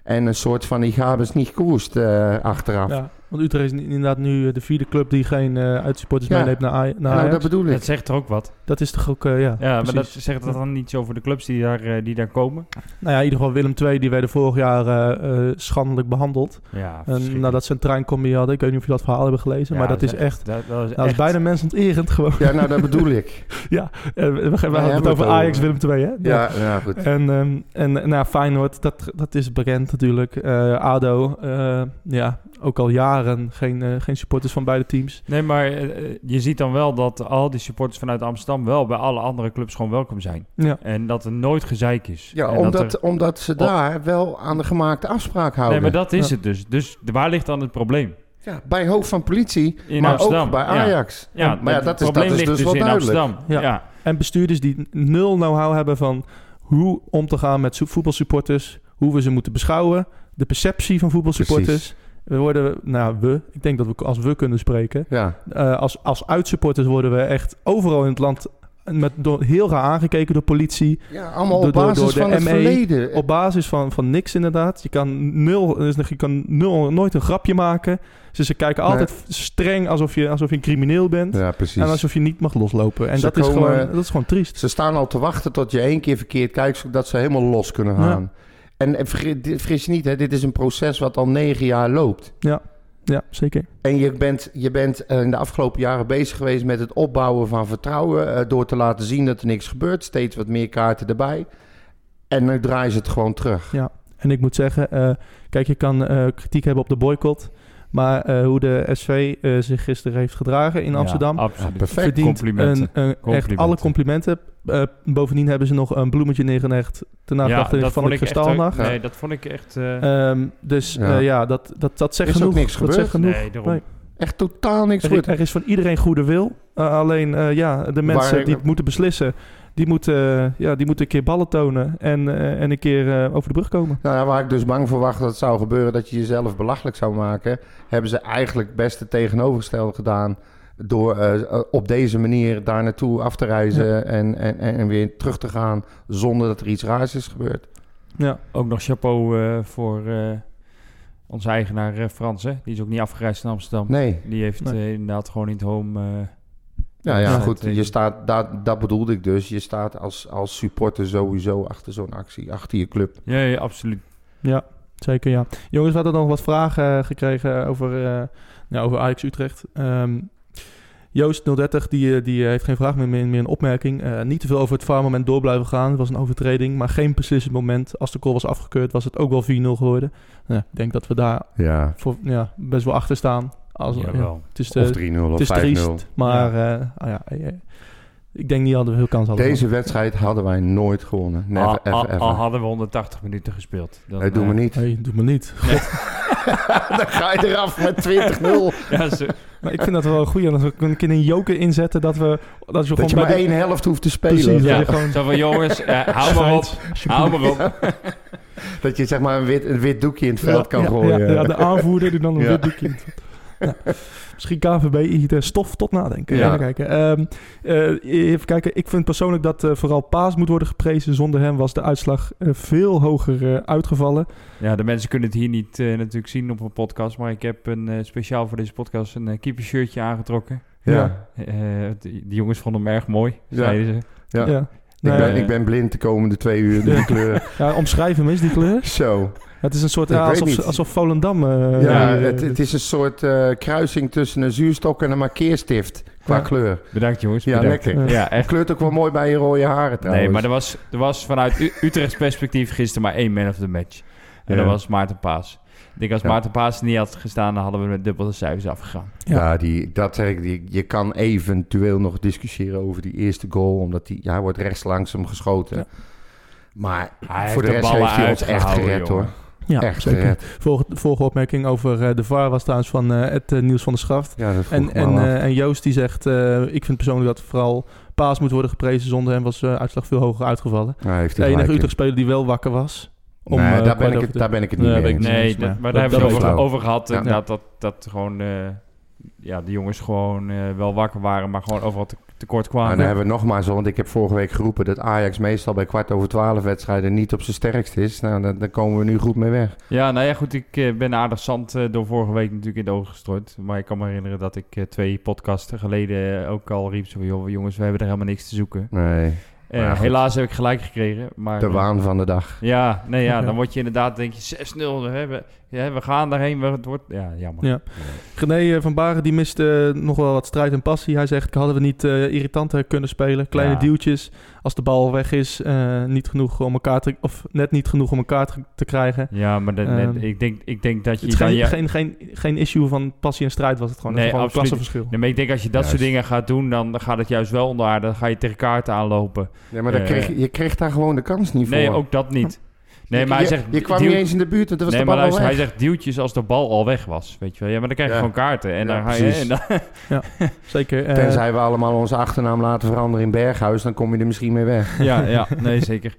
En een soort van, ik heb het niet eh, achteraf. Ja, want Utrecht is inderdaad nu eh, de vierde club die geen eh uitsupporters Ja. meeneemt naar, Aj- naar nou, Ajax. dat bedoel ik. Dat zegt er ook wat. Dat is toch ook, eh, ja. Ja, maar dat zegt dat dan niet over de clubs die daar, die daar komen? Nou ja, in ieder geval Willem II, die werden vorig jaar schandelijk behandeld. Ja, En nadat ze een treincombi hadden, ik weet niet of je dat verhaal hebben gelezen, maar dat is echt... Dat, dat is Dat is echt- bijna mensonterend gewoon. Ja, nou, dat bedoel ik. [laughs] Ja, we, we, we hadden hebben het over over. Ajax Willem II, hè? Ja, ja goed. En, ehm, en nou, Feyenoord, dat, dat is bekend natuurlijk. Eh, ADO, eh, ja, ook al jaren geen, eh, geen supporters van beide teams. Nee, maar eh, eh, je ziet dan wel dat al die supporters vanuit Amsterdam wel bij alle andere clubs gewoon welkom zijn. Ja, En dat er nooit gezeik is. Ja, En omdat, er- omdat ze daar wel aan de gemaakte afspraak Nee, houden. maar dat is Ja. het dus. Dus waar ligt dan het probleem? ja, bij hoofd van politie, In maar Amsterdam. ook bij Ja. Ajax. Ja, maar ja, het dat is, probleem dat is ligt dus wel in duidelijk. Amsterdam. Ja. Ja. En bestuurders die nul know-how hebben van hoe om te gaan met zo- voetbalsupporters, hoe we ze moeten beschouwen, de perceptie van voetbalsupporters. We worden, nou we, ik denk dat we als we kunnen spreken. Ja, Eh, als, als uitsupporters worden we echt overal in het land met, door, heel raar aangekeken door politie. Ja, allemaal Door- op basis door de van het ME, verleden. Op basis van, van niks inderdaad. Je kan, nul, dus je kan nul, nooit een grapje maken. Dus ze kijken Nee. altijd streng alsof je, alsof je een crimineel bent. Ja, precies. En alsof je niet mag loslopen. En Ze dat is, gewoon, dat is gewoon triest. Ze staan al te wachten tot je één keer verkeerd kijkt, zodat ze helemaal los kunnen gaan. En dit- vergis je niet, hè, dit is een proces wat al negen jaar loopt. Ja, zeker. En je bent, je bent eh, in de afgelopen jaren bezig geweest met het opbouwen van vertrouwen. eh, door te laten zien dat er niks gebeurt. Steeds wat meer kaarten erbij. En nu draaien ze het gewoon terug. En ik moet zeggen, eh, kijk, je kan kritiek hebben op de boycott. Maar eh, hoe de SV eh, zich gisteren heeft gedragen in Ja, Amsterdam... absoluut. perfect. verdient Complimenten. een, een- echt alle complimenten. Eh, bovendien hebben ze nog een bloemetje neergelegd... ten nagedachtenis van de Kristalnacht. Nee, dat vond ik echt... eh, Ehm, dus Ja. ja, ja dat, dat, dat zegt Is ook genoeg. niks dat gebeurd? zegt genoeg. Nee, daarom. Nee. Echt totaal niks Er, goed. er is van iedereen goede wil. Uh, alleen uh, ja, de mensen Waar- die het moeten beslissen, die moeten, uh, ja, die moeten een keer ballen tonen en, uh, en een keer over de brug komen. Nou, ja, waar ik dus bang voor wacht dat het zou gebeuren, dat je jezelf belachelijk zou maken, hebben ze eigenlijk best het tegenovergestelde gedaan. Door uh, op deze manier daar naartoe af te reizen ja. en, en, en weer terug te gaan zonder dat er iets raars is gebeurd. Ja. Ook nog chapeau uh, voor uh, onze eigenaar uh, Frans, hè? Die is ook niet afgereisd naar Amsterdam. Nee. Die heeft Nee. inderdaad gewoon in het home... ja, ja, goed. Je staat, dat, dat bedoelde ik dus. Je staat als, als supporter sowieso achter zo'n actie, achter je club. Ja, ja absoluut. Ja, zeker ja. Jongens, we hadden nog wat vragen gekregen over, nou, over Ajax Utrecht. Um, Joost 030 die, die heeft geen vraag meer, meer, meer een opmerking. Uh, niet te veel over het VAR-moment door blijven gaan. Het was een overtreding, maar geen beslissend moment. Als de goal was afgekeurd, was het ook wel 4-0 geworden. Uh, ik denk dat we daar ja. Voor, ja, best wel achter staan. Als, ja, het is de, of 3-0 of 5-0. Het is triest, maar ja. Uh, oh ja, ik denk niet dat we veel kans hadden. Deze wedstrijd hadden wij nooit gewonnen. Never, al, ever, al, ever. al hadden we 180 minuten gespeeld. Dan, nee, doe uh, me niet. Nee, doe me niet. [laughs] dan ga je eraf met 20-0. [laughs] ja, zo. Maar ik vind dat wel goed. Als we een keer een joker inzetten, dat we... Dat, dat je maar de... één helft hoeft te spelen. Precies, ja. gewoon... Zo van, jongens, uh, [laughs] hou maar op. Hou maar op. Dat je zeg maar een wit, een wit doekje in het veld kan ja, gooien. Ja, ja, de aanvoerder die dan een wit doekje in het veld. Ja. Misschien KVB hier stof tot nadenken. Ja. Even, kijken. Um, uh, even kijken. Ik vind persoonlijk dat uh, vooral Paas moet worden geprezen. Zonder hem was de uitslag uh, veel hoger uitgevallen. Ja, de mensen kunnen het hier niet natuurlijk zien op een podcast. Maar ik heb een, speciaal voor deze podcast een keepershirtje aangetrokken. Ja. die, die, jongens vonden hem erg mooi, zeiden ze. Ja. ja. Ik, Nee. ben, ik ben blind de komende twee uur door [laughs] die kleuren. Ja, omschrijf hem eens, die kleur. Zo. Het is een soort, ja, weet alsof, alsof Volendam... eh, Ja, eh, het, het is een soort eh, kruising tussen een zuurstok en een markeerstift qua Ja. kleur. Bedankt jongens. Ja, bedankt. lekker. Ja, echt. Kleurt ook wel mooi bij je rode haren trouwens. Nee, maar er was, er was vanuit U- Utrechts perspectief gisteren maar één man of the match. En Ja. dat was Maarten Paas. Ik denk als Ja. Maarten Paas niet had gestaan, dan hadden we met dubbele cijfers afgegaan. Ja, die, dat zeg ik. Die, je kan eventueel nog discussiëren over die eerste goal. Omdat die, ja, hij wordt rechts langs hem geschoten. Ja. Maar Hij voor de rest heeft hij ons echt gered jongen. hoor. Ja, echt zeker. Volg, volgende opmerking over eh, de VAR was trouwens van eh het eh, Niels van der Schaft. Ja, dat En, en, eh, Joost die zegt, eh, ik vind persoonlijk dat vooral Paas moet worden geprezen. Zonder hem was de uitslag veel hoger uitgevallen. Ja, heeft De hij enige. Utrecht-speler die wel wakker was. Om, nee, eh, daar, ben ik het, de- daar ben ik het niet Nee, mee eens. Nee, dat- maar maar dat- daar hebben we dat het over, gehad. Ja. inderdaad, Dat, dat gewoon eh, ja, de jongens gewoon eh, wel wakker waren, maar gewoon overal te, tekort En kwamen. dan hebben we nogmaals, want ik heb vorige week geroepen dat Ajax meestal bij kwart over twaalf wedstrijden niet op zijn sterkst is. Nou, dan, dan komen we nu goed mee weg. Ja, nou ja, goed. Ik eh, ben aardig zand eh, door vorige week natuurlijk in de ogen gestrooid. Maar ik kan me herinneren dat ik eh, twee podcasten geleden ook al riep zo joh, jongens, we hebben er helemaal niks te zoeken. Nee, ja, helaas heb ik gelijk gekregen. Maar, de waan van de dag. Ja, nee, ja, Ja. [laughs] dan word je inderdaad, denk je 6-0. We, hebben, ja, we gaan daarheen, we- het wordt... Ja, jammer. Ja. René eh, van Baren die miste eh, nog wel wat strijd en passie. Hij zegt, hadden we niet eh, irritanter kunnen spelen. Kleine Ja. duwtjes. Als de bal weg is, eh, niet genoeg om elkaar te... Of net niet genoeg om elkaar te, te krijgen. Ja, maar dat- net- Ehm, ik, denk, ik denk dat je Het is dan... geen, je- geen, geen, geen issue van passie en strijd was het gewoon. Nee, het is gewoon een absoluut. klassenverschil. Nee, maar ik denk als je dat soort dingen gaat doen, dan gaat het juist wel onder. Dan ga je tegen kaarten aanlopen. Ja, maar dan kreeg, je- je kreeg daar gewoon de kans niet voor. Nee, ook dat niet. Nee, maar hij je, zegt... je kwam duw- niet eens in de buurt, dat was nee, de maar bal al luister, hij zegt duwtjes als de bal al weg was. Weet je wel? Ja, maar dan krijg je Ja. gewoon kaarten. En Ja, dan ga je... precies. En dan, [laughs] [laughs] Zeker. eh, Tenzij we allemaal onze achternaam laten veranderen in Berghuis, dan kom je er misschien mee weg. [laughs] ja, ja, nee, zeker.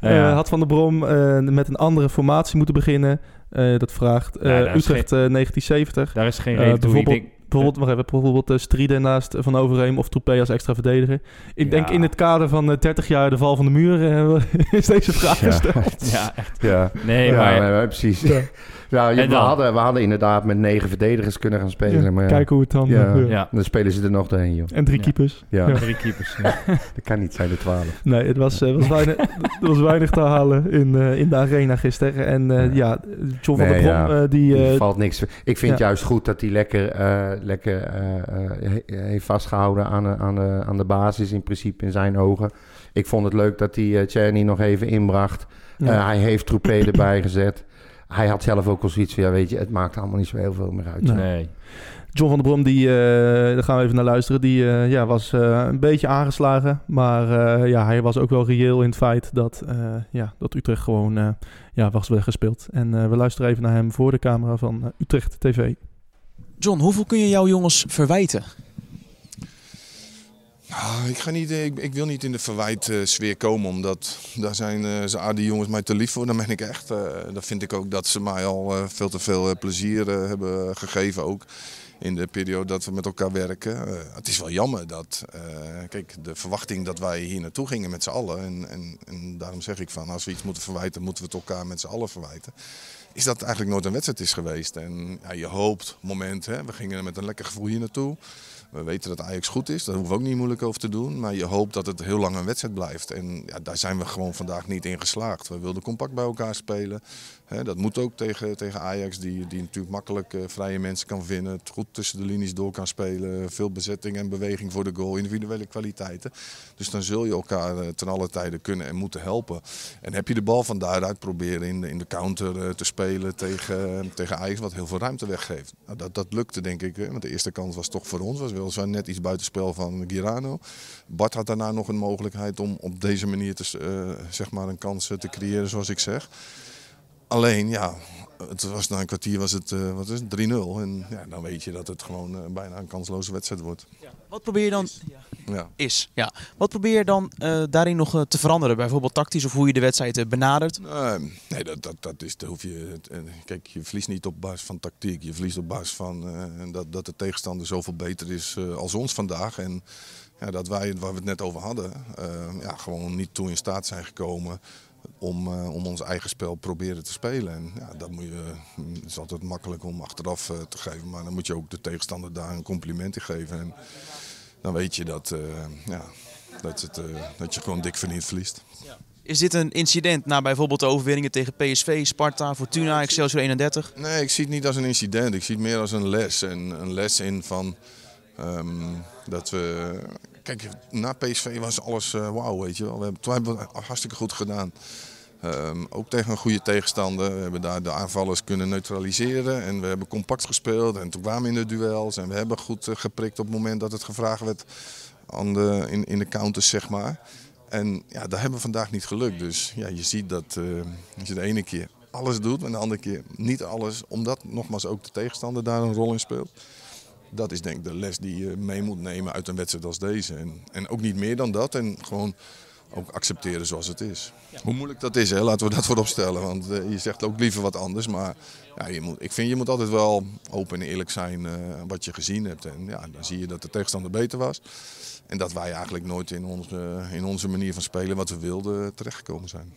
eh, Ja. had Van der Brom eh, met een andere formatie moeten beginnen. Eh, dat vraagt eh, Ja, is Utrecht eh, 1970. Daar is geen reden toe. Ik bijvoorbeeld- denk, Bijvoorbeeld, maar even, bijvoorbeeld uh, naast Van Overheem of Troepé als extra verdediger. Ik denk in het kader van uh, 30 jaar de val van de muur uh, [laughs] is deze vraag ja. gesteld. Ja, echt. Ja. Nee, ja, maar... nee, precies. [laughs] Ja. ja je, we, hadden, we hadden inderdaad met negen verdedigers kunnen gaan spelen. Ja, maar kijk hoe het dan... Ja, ja. Dan spelen ze er nog doorheen, joh. En drie keepers. Ja. [laughs] Drie keepers. [laughs] dat kan niet zijn, de twaalf. Nee, het was, was, weinig, [laughs] er was weinig te halen in, in de arena gisteren. En ja, John nee, van der Brom, die... die valt niks. Ik vind juist goed dat hij lekker, lekker heeft vastgehouden aan de, aan, de, aan de basis in principe in zijn ogen. Ik vond het leuk dat hij uh, Czerny nog even inbracht. Ja. Uh, hij heeft Troepé erbij [coughs] gezet. Hij had zelf ook al zoiets van, ja weet je, het maakt allemaal niet zo heel veel meer uit. Nee. nee. John van der Brom, die, uh, daar gaan we even naar luisteren, die ja, was een beetje aangeslagen. Maar ja, hij was ook wel reëel in het feit dat, ja, dat Utrecht gewoon ja, was weggespeeld. En we luisteren even naar hem voor de camera van Utrecht TV. John, hoeveel kun je jouw jongens verwijten? Ah, ik, ga niet, ik, ik, wil niet in de verwijtsfeer komen, omdat daar zijn uh, ze aardige jongens mij te lief voor. Dan ben ik echt. Uh, dan vind ik ook dat ze mij al veel te veel plezier hebben gegeven. Ook in de periode dat we met elkaar werken. het is wel jammer dat. kijk, de verwachting dat wij hier naartoe gingen met z'n allen. En, en, en, daarom zeg ik van als we iets moeten verwijten, moeten we het elkaar met z'n allen verwijten. Is dat eigenlijk nooit een wedstrijd is geweest. En ja, je hoopt, moment, hè, we gingen met een lekker gevoel hier naartoe. We weten dat Ajax goed is, daar hoeven we ook niet moeilijk over te doen. Maar je hoopt dat het heel lang een wedstrijd blijft. En ja, daar zijn we gewoon vandaag niet in geslaagd. We wilden compact bij elkaar spelen. Dat moet ook tegen, tegen Ajax, die, die natuurlijk makkelijk uh, vrije mensen kan vinden. Het goed tussen de linies door kan spelen. Veel bezetting en beweging voor de goal, individuele kwaliteiten. Dus dan zul je elkaar uh, ten alle tijde kunnen en moeten helpen. En heb je de bal van daaruit proberen in de, in de counter uh, te spelen tegen, tegen Ajax, wat heel veel ruimte weggeeft. Nou, dat, dat lukte denk ik, want de eerste kans was toch voor ons. Was wel zo net iets buitenspel van Girano. Bart had daarna nog een mogelijkheid om op deze manier te, zeg maar een kans te creëren, zoals ik zeg. Alleen, ja, het was na een kwartier was het, uh, wat is het, 3-0. En ja, dan weet je dat het gewoon uh, bijna een kansloze wedstrijd wordt. Ja. Wat probeer je dan... Is. Ja. Is, ja. Wat probeer je dan uh, daarin nog te veranderen? Bijvoorbeeld tactisch of hoe je de wedstrijd benadert? nee, dat, dat, dat is, dat hoef je... kijk, je verliest niet op basis van tactiek. Je verliest op basis van dat, dat de tegenstander zoveel beter is als ons vandaag. En ja, dat wij, waar we het net over hadden, ja, gewoon niet toe in staat zijn gekomen om, uh, om ons eigen spel proberen te spelen. En ja, dat moet je, het is altijd makkelijk om achteraf uh, te geven, maar dan moet je ook de tegenstander daar een compliment in geven. En dan weet je dat, uh, ja, dat, het, dat je gewoon dik vernieuwd verliest. Ja. Is dit een incident na bijvoorbeeld de overwinningen tegen PSV, Sparta, Fortuna, Excelsior 31? Nee, ik zie het niet als een incident. Ik zie het meer als een les. En een les in van um, dat we kijk, na PSV was alles uh, wauw, weet je wel. We hebben, het hartstikke goed gedaan. Um, ook tegen een goede tegenstander. We hebben daar de aanvallers kunnen neutraliseren. En we hebben compact gespeeld. En toen kwamen we in de duels. En we hebben goed uh, geprikt op het moment dat het gevraagd werd aan de, in, in de counters, zeg maar. En ja, dat hebben we vandaag niet gelukt. Dus ja, je ziet dat uh, als je de ene keer alles doet en de andere keer niet alles. Omdat nogmaals ook de tegenstander daar een rol in speelt dat is denk ik de les die je mee moet nemen uit een wedstrijd als deze. En, en ook niet meer dan dat. En gewoon ook accepteren zoals het is. Hoe moeilijk dat is, hè? laten we dat [laughs] voorop stellen. Want uh, je zegt ook liever wat anders. Maar ja, je moet, ik vind je moet altijd wel open en eerlijk zijn uh, wat je gezien hebt. En ja, dan zie je dat de tegenstander beter was. En dat wij eigenlijk nooit in onze, in onze manier van spelen wat we wilden terechtgekomen zijn.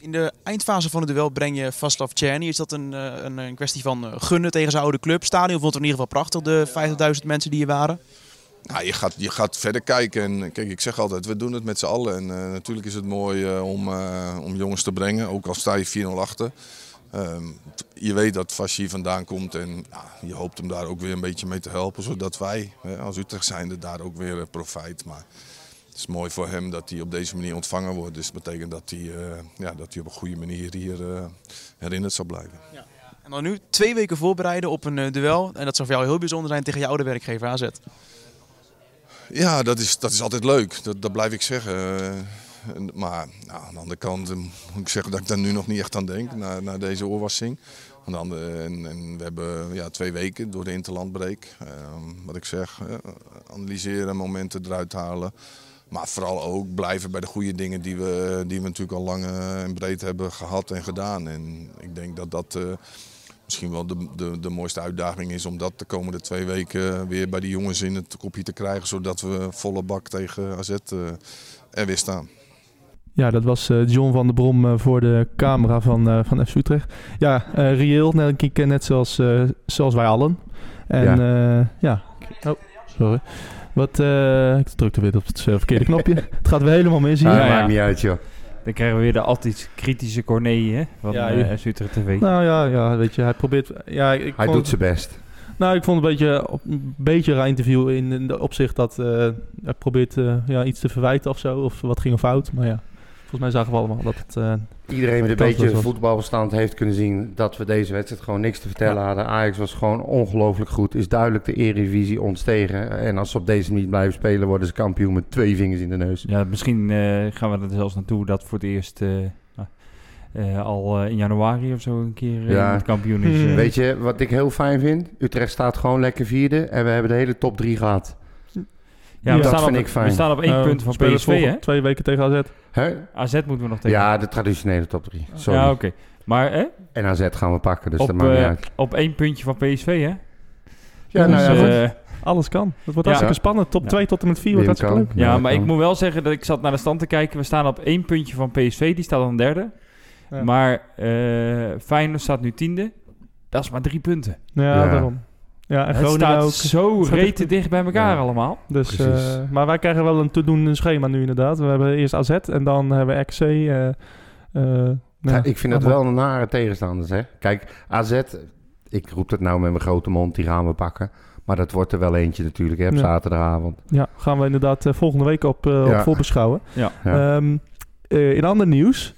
In de eindfase van het duel breng je Vaslav Czerny. Is dat een, een, een kwestie van gunnen tegen zijn oude club? Stadion vond het in ieder geval prachtig, de 50.000 mensen die hier waren. Nou, je, gaat, je gaat verder kijken. En kijk, ik zeg altijd, we doen het met z'n allen. En uh, natuurlijk is het mooi uh, om, uh, om jongens te brengen, ook al sta je 4-0 achter. Um, je weet dat hier vandaan komt en je hoopt hem daar ook weer een beetje mee te helpen. Zodat wij als Utrecht zijnde daar ook weer profijt. Maar het is mooi voor hem dat hij op deze manier ontvangen wordt. Dus dat betekent dat hij, ja, dat hij op een goede manier hier herinnerd zal blijven. Ja. En dan nu twee weken voorbereiden op een duel. En dat zou voor jou heel bijzonder zijn tegen je oude werkgever AZ. Ja, dat is, dat is altijd leuk. Dat, dat blijf ik zeggen. Uh, maar nou, aan de andere kant uh, moet ik zeggen dat ik daar nu nog niet echt aan denk, na, na deze oorwassing. Aan de andere, en, en we hebben ja, twee weken door de interlandbreek. Uh, wat ik zeg, analyseren, momenten eruit halen. Maar vooral ook blijven bij de goede dingen die we, die we natuurlijk al lang en breed hebben gehad en gedaan. En ik denk dat dat misschien wel de, de, de mooiste uitdaging is om dat de komende twee weken weer bij die jongens in het kopje te krijgen. Zodat we volle bak tegen AZ eh, er weer staan. Ja, dat was eh, John van der Brom eh, voor de camera van, eh van FC Utrecht. Ja, eh reëel, denk ik, eh, net zoals, eh, zoals wij allen. En ja, ja. Oh, sorry. Wat, eh, ik drukte weer op het eh, verkeerde knopje. [laughs] het gaat weer helemaal mis hier. Ah, Ja, ja. Maakt niet uit, joh. Dan krijgen we weer de altijd kritische Corné hè, van Ja, Utrecht TV. Nou ja, ja, weet je, hij probeert... Ja, ik Hij vond- doet zijn best. Nou, ik vond het een beetje, op- een beetje raar interview in, in de opzicht dat eh, hij probeert eh, ja, iets te verwijten of zo. Of wat ging er fout. Maar ja, volgens mij zagen we allemaal dat het... Iedereen met een Dat beetje voetbalverstand heeft kunnen zien dat we deze wedstrijd gewoon niks te vertellen hadden. Ajax was gewoon ongelooflijk goed. Is duidelijk de Eredivisie ontstegen. En als ze op deze manier blijven spelen, worden ze kampioen met twee vingers in de neus. Ja, misschien eh, gaan we er zelfs naartoe dat voor het eerst eh, eh, al in januari of zo een keer eh, Ja. het kampioen is. Hmm. Weet je wat ik heel fijn vind? Utrecht staat gewoon lekker vierde en we hebben de hele top drie gehad. Ja, Ja, we, dat staan vind op, ik fijn. we staan op één nou, punt van PSV, hè? Twee weken tegen AZ. Hè? AZ moeten we nog tegen. Ja, de traditionele top drie. Sorry. Ja, oké. Maar hè? En AZ gaan we pakken, dus op, dat maakt niet eh, uit. op één puntje van PSV, hè? Ja, nou ja, Dus, goed. eh, Alles kan. Het wordt Ja. hartstikke spannend. Top Ja. 2 tot en met 4 wordt hartstikke leuk. ja, Ja, maar ik moet wel zeggen dat ik zat naar de stand te kijken. We staan op één puntje van PSV, die staat dan derde. Ja. Maar eh Feyenoord staat nu tiende. Dat is maar drie punten. Ja, Ja. daarom. Ja, en het staat ook. zo rete dicht bij elkaar Ja. allemaal. Dus, eh, maar wij krijgen wel een te doen schema nu inderdaad. We hebben eerst AZ en dan hebben we XC. eh, eh, Ja, ja, ik vind dat wel een nare tegenstanders. Hè? Kijk, AZ, ik roep het nou met mijn grote mond, die gaan we pakken. Maar dat wordt er wel eentje natuurlijk, hè, op Ja. zaterdagavond. Ja, gaan we inderdaad volgende week op, Ja. op voorbeschouwen. Ja. Ja. Ehm, eh, in ander nieuws.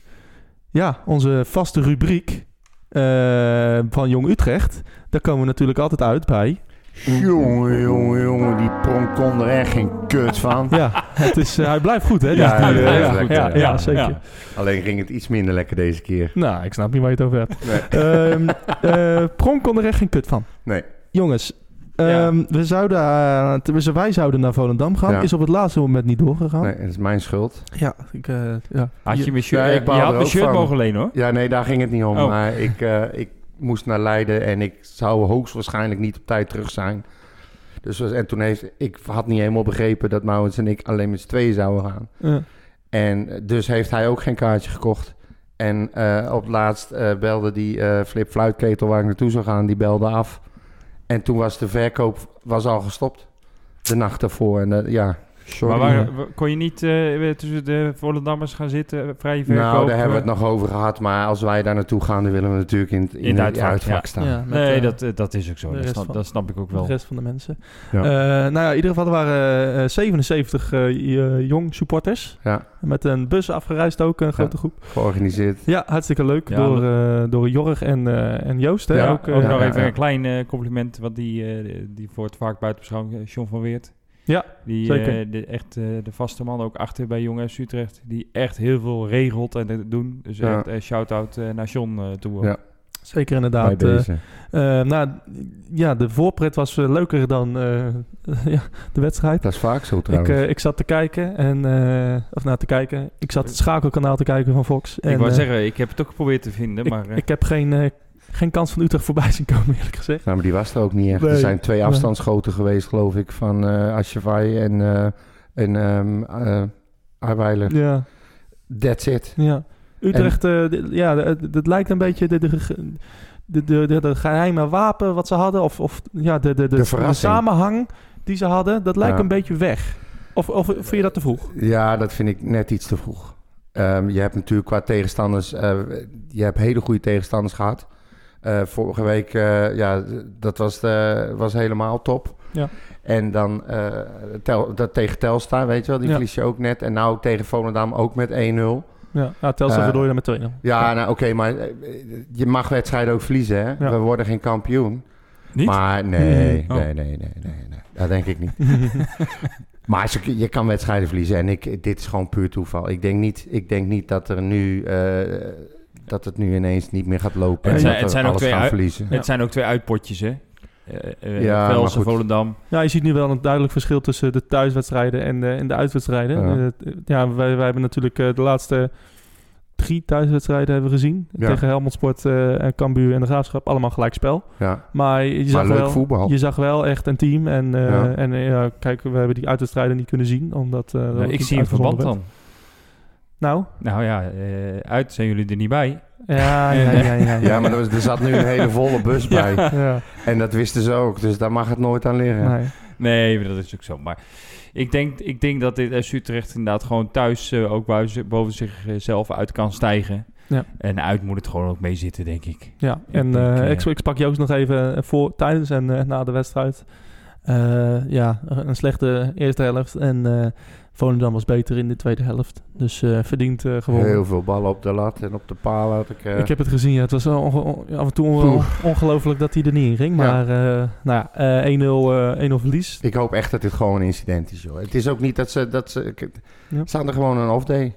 Ja, onze vaste rubriek eh, van Jong Utrecht. Daar komen we natuurlijk altijd uit bij. Jongen, jongen, jongen, die pronk kon er echt geen kut van. Ja, het is, eh, hij blijft goed hè? Ja, hij blijft ja, lekker, ja, ja. ja, zeker. Ja. Alleen ging het iets minder lekker deze keer. Nou, ik snap niet waar je het over hebt. Nee. Ehm eh, Pronk kon er echt geen kut van. Nee. Jongens, Ja. ehm, we zouden, eh, tenminste, wij zouden naar Volendam gaan. Ja. Is op het laatste moment niet doorgegaan. Nee, dat is mijn schuld. Ja, ik, eh, ja. Had je mijn shirt, je had mijn shirt mogen lenen, hoor. Ja, nee, daar ging het niet om. Oh. Maar ik, eh, ik moest naar Leiden en ik zou hoogstwaarschijnlijk niet op tijd terug zijn. Dus, en toen heeft, ik had niet helemaal begrepen dat Maurits en ik alleen met z'n tweeën zouden gaan. Ja. En dus heeft hij ook geen kaartje gekocht. En eh, op het laatst eh, belde die eh, Flip Fluitketel waar ik naartoe zou gaan, die belde af. En toen was de verkoop was al gestopt. De nacht daarvoor. En eh, ja, sorry. Maar waar, kon je niet eh, tussen de Volendammers gaan zitten, vrije verkoop? nou, daar hebben we eh? het nog over gehad. Maar als wij daar naartoe gaan, dan willen we natuurlijk in, het- in, In het uitvak, uitvak ja. staan. Ja, met, Nee, eh, dat, dat is ook zo. de Dat snap, van- dat snap ik ook de wel. rest van de mensen. Ja. Eh, nou ja, in ieder geval er waren eh, 77 eh, j- jong supporters. Ja, Met een bus afgereisd ook, een grote groep. georganiseerd. Ja, hartstikke leuk. Ja, door, eh, door Jorg en, eh, en Joost. Hè? Ja, ook, Ook Ja, nog ja, even ja. een klein compliment, want die, eh, die voor het vaak buitenbeschouwing, eh, John van Weert. Ja, die, zeker. eh, de, echt eh, de vaste man ook achter bij Jong FC Utrecht, die echt heel veel regelt en het doen. Dus Ja. echt eh, shout-out eh, naar John eh, toe. Ja. Zeker inderdaad. eh, deze. eh, nou, ja, de voorpret was leuker dan eh, [laughs] ja, de wedstrijd. Dat is vaak zo Ik, trouwens. eh, ik zat te kijken en eh, of nou te kijken. Ik zat het schakelkanaal te kijken van Fox. Ik en, wou eh, zeggen, ik heb het ook geprobeerd te vinden, ik, maar... eh, ik heb geen, eh, geen kans van Utrecht voorbij zien komen, eerlijk gezegd. Nou, maar die was er ook niet echt. Nee. Er zijn twee Nee. afstandsschoten geweest, geloof ik, van eh Ashafai en, eh en ehm eh, Arweiler. Ja, That's it. ja. Utrecht, ja, het lijkt een beetje de, de, de, de, de, de geheime wapen wat ze hadden. Of, of ja, de, de, de, de, samenhang die ze hadden. Dat lijkt Ja. een beetje weg. Of, of vind je dat te vroeg? Ja, dat vind ik net iets te vroeg. Ehm, je hebt natuurlijk qua tegenstanders, eh, je hebt hele goede tegenstanders gehad. Eh, vorige week, eh, ja, dat was, de, was helemaal top. Ja. En dan eh, tel, dat tegen Telstar, weet je wel, die Ja. verlies je ook net. En nou tegen Volendam ook met 1-0. Ja, Telstar verloor je dan met 2 Ja, nou oké, maar je mag wedstrijden ook verliezen, hè? Ja. We worden geen kampioen. niet? Maar nee, Oh. nee, nee, nee, nee, nee. Dat denk ik niet. [laughs] maar je, je kan wedstrijden verliezen en ik, dit is gewoon puur toeval. Ik denk niet, ik denk niet dat er nu, dat het nu ineens niet meer gaat lopen Het en zijn- dat het zijn ook alles twee gaan verliezen. Het zijn ook twee uitpotjes, hè? Eh eh Ja, maar Velsen. Volendam. Ja, je ziet nu wel een duidelijk verschil tussen de thuiswedstrijden en de, en de uitwedstrijden. Ja. Wij, wij hebben natuurlijk eh, de laatste drie thuiswedstrijden hebben we gezien. Ja. Tegen Helmond Sport eh, en Cambuur en de Graafschap. Allemaal gelijk spel. Ja. Maar je zag, leuk wel, voetbal. je zag wel echt een team. En, eh, Ja. en eh, kijk, we hebben die uitwedstrijden niet kunnen zien. Omdat, eh, ook ik zie een verband dan. Nou, Nou ja, eh, uit zijn jullie er niet bij. [laughs] ja, ja, ja. ja, Ja, maar er, was- er zat nu een hele volle bus bij. Ja, En dat wisten ze ook, dus daar mag het nooit aan liggen. nee. Nee, dat is ook zo. Maar ik denk, ik denk dat dit FC Utrecht inderdaad gewoon thuis eh, ook boven, boven zichzelf uit kan stijgen. Ja. En uit moet het gewoon ook mee zitten, denk ik. Ja, en Ik denk, eh, eh, ik, ik sprak Joost nog even voor, tijdens en eh, na de wedstrijd. Eh, ja, een slechte eerste helft. En eh Volendam was beter in de tweede helft. Dus eh verdiend eh gewonnen. Heel veel ballen op de lat en op de paal had ik... Ik heb het gezien, ja. Het was af en toe ongelooflijk dat hij er niet in ging. Maar eh, nou ja, eh, 1-0 eh, 1-0 verlies. Ik hoop echt dat dit gewoon een incident is, joh. Het is ook niet dat ze... Dat ze Ja. Staan er gewoon een off-day.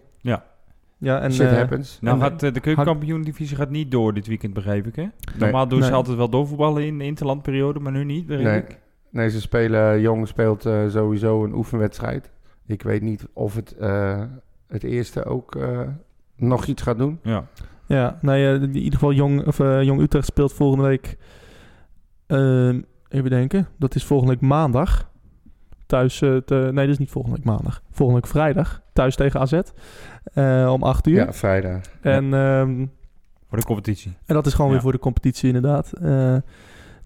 Ja, en, Shit happens. Nou, En- gaat, de keukenkampioen-divisie gaat niet door dit weekend, begreep ik, hè? Nee. Normaal doen ze Nee. altijd wel doorvoetballen in de interlandperiode, maar nu niet, begreep Nee. ik. Nee, ze spelen... Jong speelt eh, sowieso een oefenwedstrijd. Ik weet niet of het, eh, het eerste ook eh, nog iets gaat doen. Ja. Ja, nee, in ieder geval Jong, of, Jong Utrecht speelt volgende week. ehm, even denken, dat is volgende week maandag. Thuis, te- nee, dat is niet volgende week maandag. Volgende week vrijdag. Thuis tegen AZ. eh, om 8 uur. Ja, vrijdag. En, ehm, Voor de competitie. en dat is gewoon Ja. weer voor de competitie, inderdaad.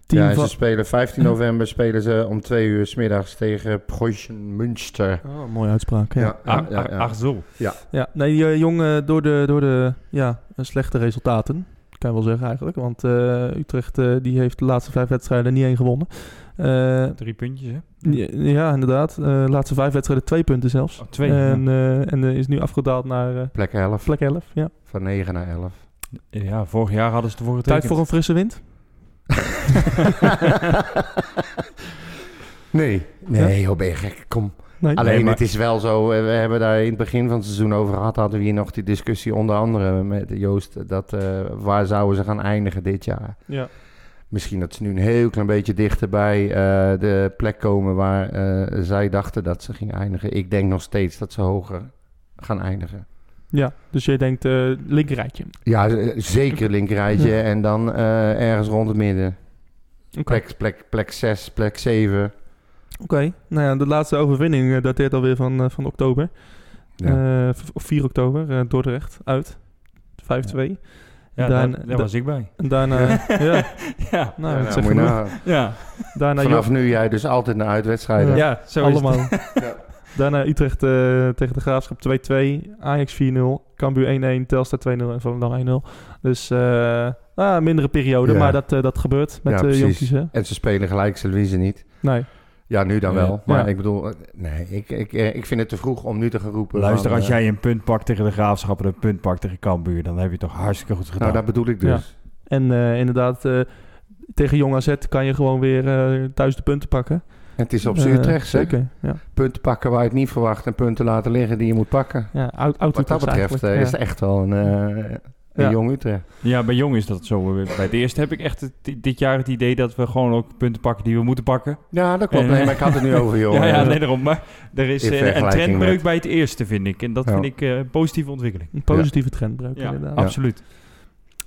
Team Ja, van... ze spelen 15 november spelen ze om twee uur 's middags tegen Preußen Münster. Oh, mooie uitspraak. Ja, Ja, ja, ja, ja. Ach zo. ja. nee, die eh, Jong eh, door de, door de ja, slechte resultaten. Kan je wel zeggen eigenlijk. Want eh, Utrecht die heeft de laatste vijf wedstrijden niet één gewonnen. Eh, Drie puntjes, hè? Ja, ja, inderdaad. Eh, De laatste vijf wedstrijden twee punten zelfs. Oh, twee, En, en is nu afgedaald naar Plek 11. plek 11. Ja. Van 9 naar 11. Ja, vorig jaar hadden ze ervoor Tijd getekend. voor een frisse wind. [laughs] nee, nee, joh, ben je gek. Kom. Nee. Alleen Nee, maar- het is wel zo, we hebben daar in het begin van het seizoen over gehad, hadden we hier nog die discussie onder andere met Joost, dat eh, waar zouden ze gaan eindigen dit jaar? Ja. Misschien dat ze nu een heel klein beetje dichter bij eh, de plek komen waar eh, zij dachten dat ze gingen eindigen. Ik denk nog steeds dat ze hoger gaan eindigen. Ja, dus jij denkt eh linkerrijtje. Ja, z- zeker linkerrijtje Ja. en dan eh, ergens rond het midden. Oké, Plek, plek, plek 6, plek 7. Oké. nou ja, de laatste overwinning eh, dateert alweer van, eh, van oktober. Ja. Eh, of 4 oktober, eh, Dordrecht, uit. 5-2. Ja, Daarna- daar, daar was ik bij. En daarna, ja, [laughs] [laughs] Ja, nou, Ja, ik zeg moet je genoeg. nagaan. ja. daarna Vanaf nu jij dus altijd naar uitwedstrijden. ja zo is het. [laughs] Daarna Utrecht eh, tegen de Graafschap 2-2, Ajax 4-0, Cambuur 1-1, Telstar 2-0 en Volendam 1-0. Dus eh ah, mindere periode, Ja. maar dat, eh, dat gebeurt met Ja, de jonkies. Hè? En ze spelen gelijk, ze verliezen niet. Nee. Ja, nu dan Ja. wel. Maar Ja. ik bedoel, nee, ik, ik, eh, ik vind het te vroeg om nu te gaan roepen. Luister, van, als jij een punt pakt tegen de Graafschap en een punt pakt tegen Cambuur, dan heb je toch hartstikke goed gedaan. Nou, dat bedoel ik dus. En eh, inderdaad, eh, tegen Jong AZ kan je gewoon weer eh, thuis de punten pakken. Het is op Eh, z'n Utrecht, hè? Zeker, ja. Punten pakken waar je het niet verwacht en punten laten liggen die je moet pakken. ja oud, oud Wat dat Utrecht betreft eh, is het echt wel een, eh, een Ja. jong Utrecht. Ja, bij Jong is dat zo. Bij het eerste heb ik echt het- dit jaar het idee dat we gewoon ook punten pakken die we moeten pakken. Ja, dat klopt. En, Nee, eh, maar ik had het nu over [laughs] jong. ja, ja, eh, nee, daarom. Maar er is eh, een trendbreuk met- bij het eerste, vind ik. En dat Ja. vind ik eh, een positieve ontwikkeling. Een positieve trendbreuk Ja, inderdaad. absoluut.